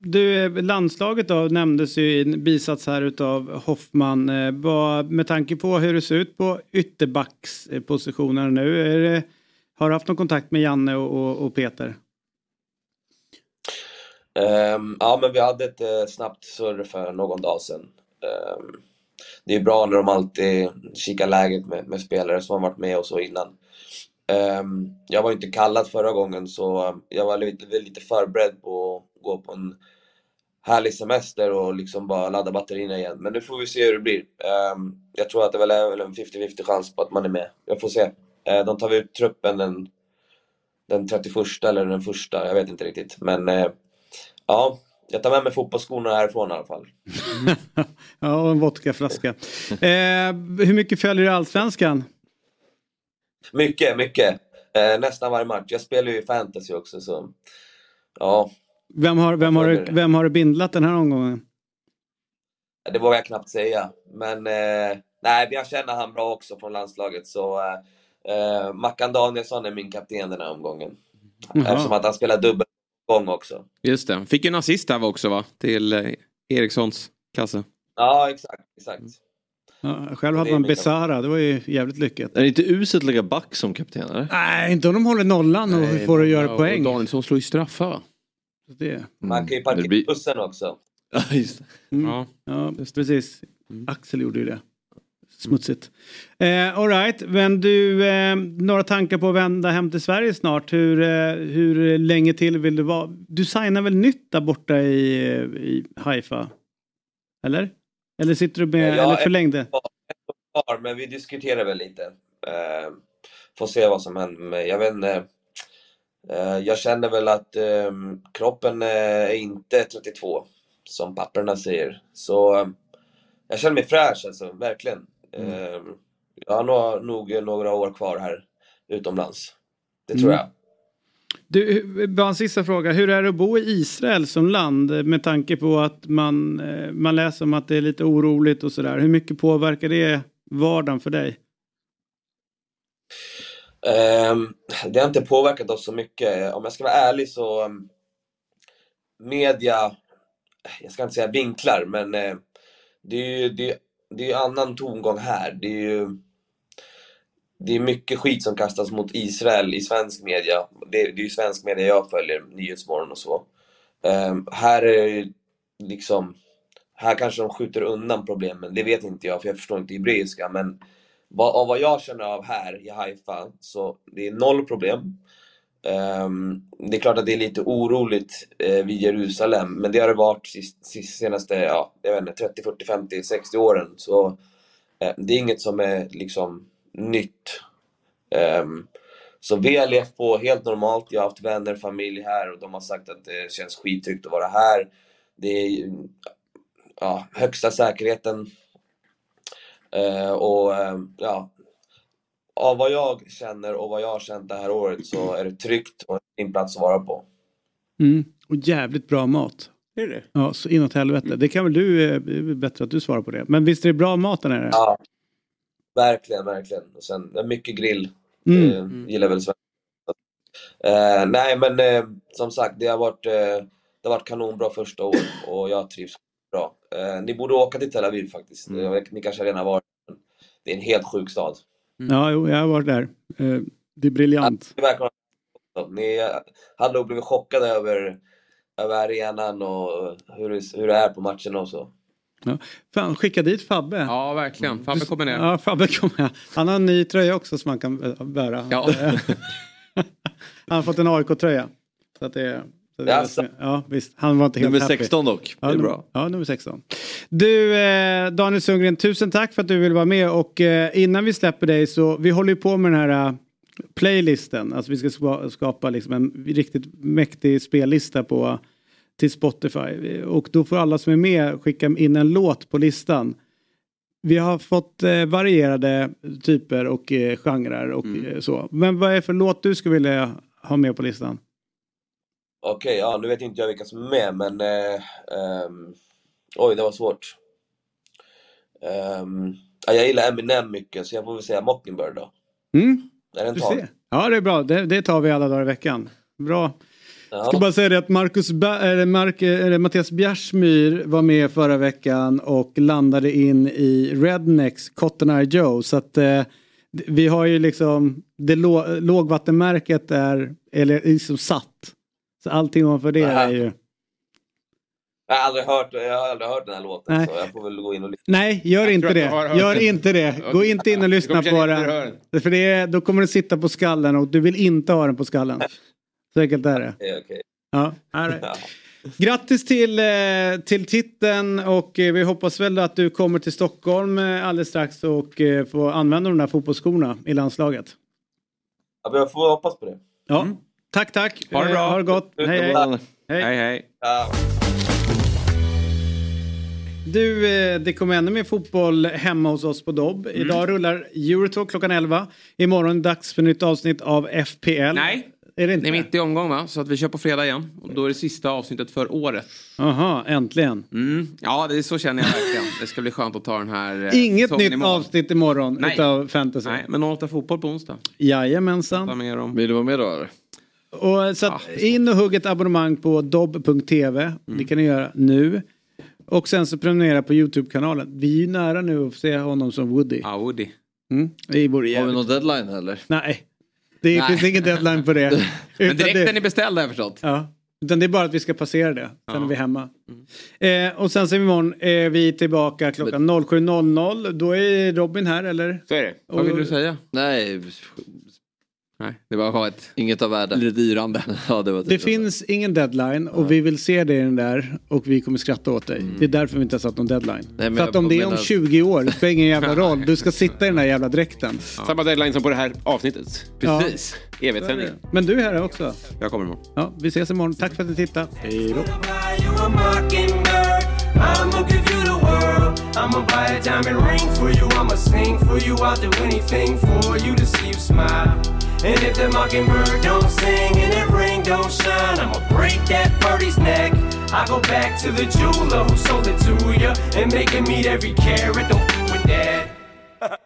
Du, landslaget då nämndes ju i en bisats här utav Hoffman. Vad- Med tanke på hur det ser ut på ytterbackspositionerna nu. Är det, har du haft någon kontakt med Janne och, och, och Peter? Um, ja, men vi hade ett uh, snabbt surr för någon dag sedan. Um, det är bra när de alltid kikar läget med, med spelare som har varit med och så innan. Um, jag var inte kallad förra gången så jag var lite, lite förberedd på att gå på en härlig semester och liksom bara ladda batterierna igen. Men nu får vi se hur det blir. Jag tror att det väl är väl en 50-50 chans på att man är med. Jag får se. Uh, de tar vi ut truppen den, den 31 eller den första, jag vet inte riktigt. Men uh, ja, jag tar med mig fotbollsskorna härifrån i alla fall. Ja, och en vodkaflaska. Eh, hur mycket följer du Allsvenskan? Mycket, mycket. Eh, nästan varje match. Jag spelar ju i fantasy också så ja, Vem har, vem har, vem har du bindlat den här omgången? det vågar jag knappt säga. Men eh, nej, jag känner han bra också från landslaget så eh, eh, Mackan Danielsson är min kapten den här omgången. Jaha. Eftersom att han spelar dubbel gång också. Just det. Fick ju en assist här också va? Till eh, Erikssons kasse. Ja, exakt, exakt. Ja, själv hade man Besara, det var ju jävligt lyckat. Är det inte uselt att lägga back som kapten eller? Nej, inte om de håller nollan och Nej, får att ja, göra och poäng. Danielsson slår ju straffar Det. Man kan ju parkera det blir- bussen också. Ja, just det. Mm. Ja. Ja, precis. Axel gjorde ju det. Smutsigt. Eh, all right, men du, eh, några tankar på att vända hem till Sverige snart? Hur, eh, hur länge till vill du vara? Du signar väl nytt där borta i, i Haifa? Eller? Eller sitter du med, Ja, eller förlängde? år, men vi diskuterar väl lite. Eh, får se vad som händer. Jag vet inte. Eh, jag känner väl att eh, kroppen eh, är inte 32, som papperna säger. Så eh, jag känner mig fräsch alltså, verkligen. Eh, jag har nog, några år kvar här utomlands. Det tror Mm. jag. Du, bara en sista fråga. Hur är det att bo i Israel som land med tanke på att man, eh, man läser om att det är lite oroligt och sådär. Hur mycket påverkar det vardagen för dig? Ehm, det har inte påverkat oss så mycket. Om jag ska vara ärlig så um, media, jag ska inte säga vinklar, men eh, det är ju det, det är ju annan tongång här. Det är ju det är mycket skit som kastas mot Israel i svensk media. Det, det är ju svensk media jag följer, Nyhetsmorgon och så. Um, här är liksom, här kanske de skjuter undan problemen, det vet inte jag för jag förstår inte hebreiska men vad, av vad jag känner av här i Haifa så det är noll problem. Ehm, det är klart att det är lite oroligt eh, vid Jerusalem men det har det varit sist, sist, senaste, ja, jag vet inte, 30, 40, 50, 60 åren så eh, det är inget som är liksom nytt. Ehm, så vi har levt på helt normalt. Jag har haft vänner, familj här och de har sagt att det känns skittryggt att vara här. Det är ja, högsta säkerheten. Eh, och ehm, ja, av vad jag känner och vad jag har känt det här året så är det tryggt och en fin plats att vara på. Mm. Och jävligt bra mat. Är det Ja, så inåt helvete. Det kan väl du, eh, det är bättre att du svarar på det. Men visst är det bra mat där nere? Ja, verkligen, verkligen. Och sen mycket grill. Mm. Eh, gillar väl svenska. Eh, nej, men eh, som sagt, det har varit, eh, det har varit kanonbra första år och jag trivs bra. Eh, ni borde åka till Tel Aviv faktiskt. Mm. Ni kanske redan har varit Det är en helt sjuk stad. Ja, jo, jag har varit där. Eh, Det är briljant. Vara- Ni hade nog blivit chockade över, över arenan och hur det, hur det är på matcherna och så. Ja. Fan, skicka dit Fabbe. Ja, verkligen. Fabbe kommer ner. Ja, Fabbe kommer. Han har en ny tröja också som man kan bära. Ja. han har fått en AIK-tröja. Så att det, så ja, visst. Han var inte helt Nummer happy. 16 dock. Det är bra. Ja, nummer 16. Du, eh, Daniel Sundgren, tusen tack för att du vill vara med. Och eh, innan vi släpper dig så, vi håller ju på med den här eh, playlisten. Alltså vi ska ska- skapa liksom en riktigt mäktig spellista på till Spotify. Och då får alla som är med skicka in en låt på listan. Vi har fått eh, varierade typer och eh, genrer och eh, så. Men vad är det för låt du skulle vilja ha med på listan? Okej, ja nu vet inte jag vilka som är med men... Eh, ehm, oj, det var svårt. Ehm, ja, jag gillar Eminem mycket så jag får väl säga Mockingbird då. Mm? Är det en Du tag? ser. Ja, det är bra. Det, det tar vi alla dagar i veckan. Bra. Ja. Ska bara säga det att Marcus Ba- eller Mark, eller Mattias Bjärsmyr var med förra veckan och landade in i Rednecks Cotton Eye Joe. Så att eh, vi har ju liksom det lå, lågvattenmärket är eller liksom satt. Allting ovanför det är ju... Jag har aldrig hört, jag har aldrig hört den här låten Nej. så jag får väl gå in och lyssna. Nej, gör inte det. Gör den. inte det. Gå inte in och lyssna på den. För det är, då kommer den sitta på skallen och du vill inte ha den på skallen. Så enkelt är det. Okej, okej. Ja, right. Grattis till, eh, till titeln och eh, vi hoppas väl att du kommer till Stockholm eh, alldeles strax och får använda de där fotbollsskorna i landslaget. Ja, jag får hoppas på det. Ja, tack tack. Ha det bra. Ha det gott. Hej hej. Hej, hej. Ja. Du, eh, det kommer ännu mer fotboll hemma hos oss på Dobb. Mm. Idag rullar Eurotalk klockan 11. Imorgon är det dags för nytt avsnitt av FPL. Nej, är det inte? Det är mitt i omgång va? Så att vi kör på fredag igen. Och då är det sista avsnittet för året. Jaha, äntligen. Mm. Ja, det är så känner jag verkligen. Det ska bli skönt att ta den här eh, Inget nytt mål. avsnitt imorgon Nej. utav fantasy. Nej, men 08 fotboll på onsdag. Jajamensan. Vill du vara med då eller? Och så att in och hugg ett abonnemang på dobb.tv. Mm. Det kan ni göra nu. Och sen så prenumerera på YouTube-kanalen. Vi är ju nära nu att se honom som Woody. Ja, Woody. Mm. Det vore Har vi någon deadline eller? Nej. Det Nej. finns ingen deadline på det. Men direkt det- när ni beställde har jag förstått. Ja. Utan det är bara att vi ska passera det. Sen är vi hemma. Mm. Eh, och sen så imorgon är vi tillbaka klockan 07.00. Då är Robin här eller? Så är det. Vad vill du säga? Nej. Nej, det var ett... Inget av värde. Lite yrande. ja, det var Det finns ingen deadline och vi vill se det i den där och vi kommer skratta åt dig. Det är därför vi inte har satt någon deadline. men För att om det är om menar- 20 år, det spelar ingen jävla roll. Du ska sitta i den där jävla dräkten. Samma deadline som på det här avsnittet. Precis. Evighetssändning. Men du är här också. Jag kommer imorgon. Ja, vi ses imorgon. Tack för att ni tittade. Hej då. you a mockingbird. I'ma give you the world. I'ma buy a diamond ring for you. I'ma sing for you. I'll do anything for you to see you smile. And if the mockingbird don't sing and that ring don't shine, I'ma break that birdie's neck. I go back to the jeweler who sold it to you and make him meet every carrot. Don't f- with that.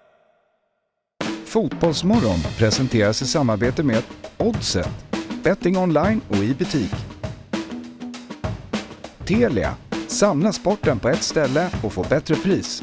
Fotbollsmorgon presenteras i samarbete med Oddset, betting online och i butik. Telia, samla sporten på ett ställe och få bättre pris.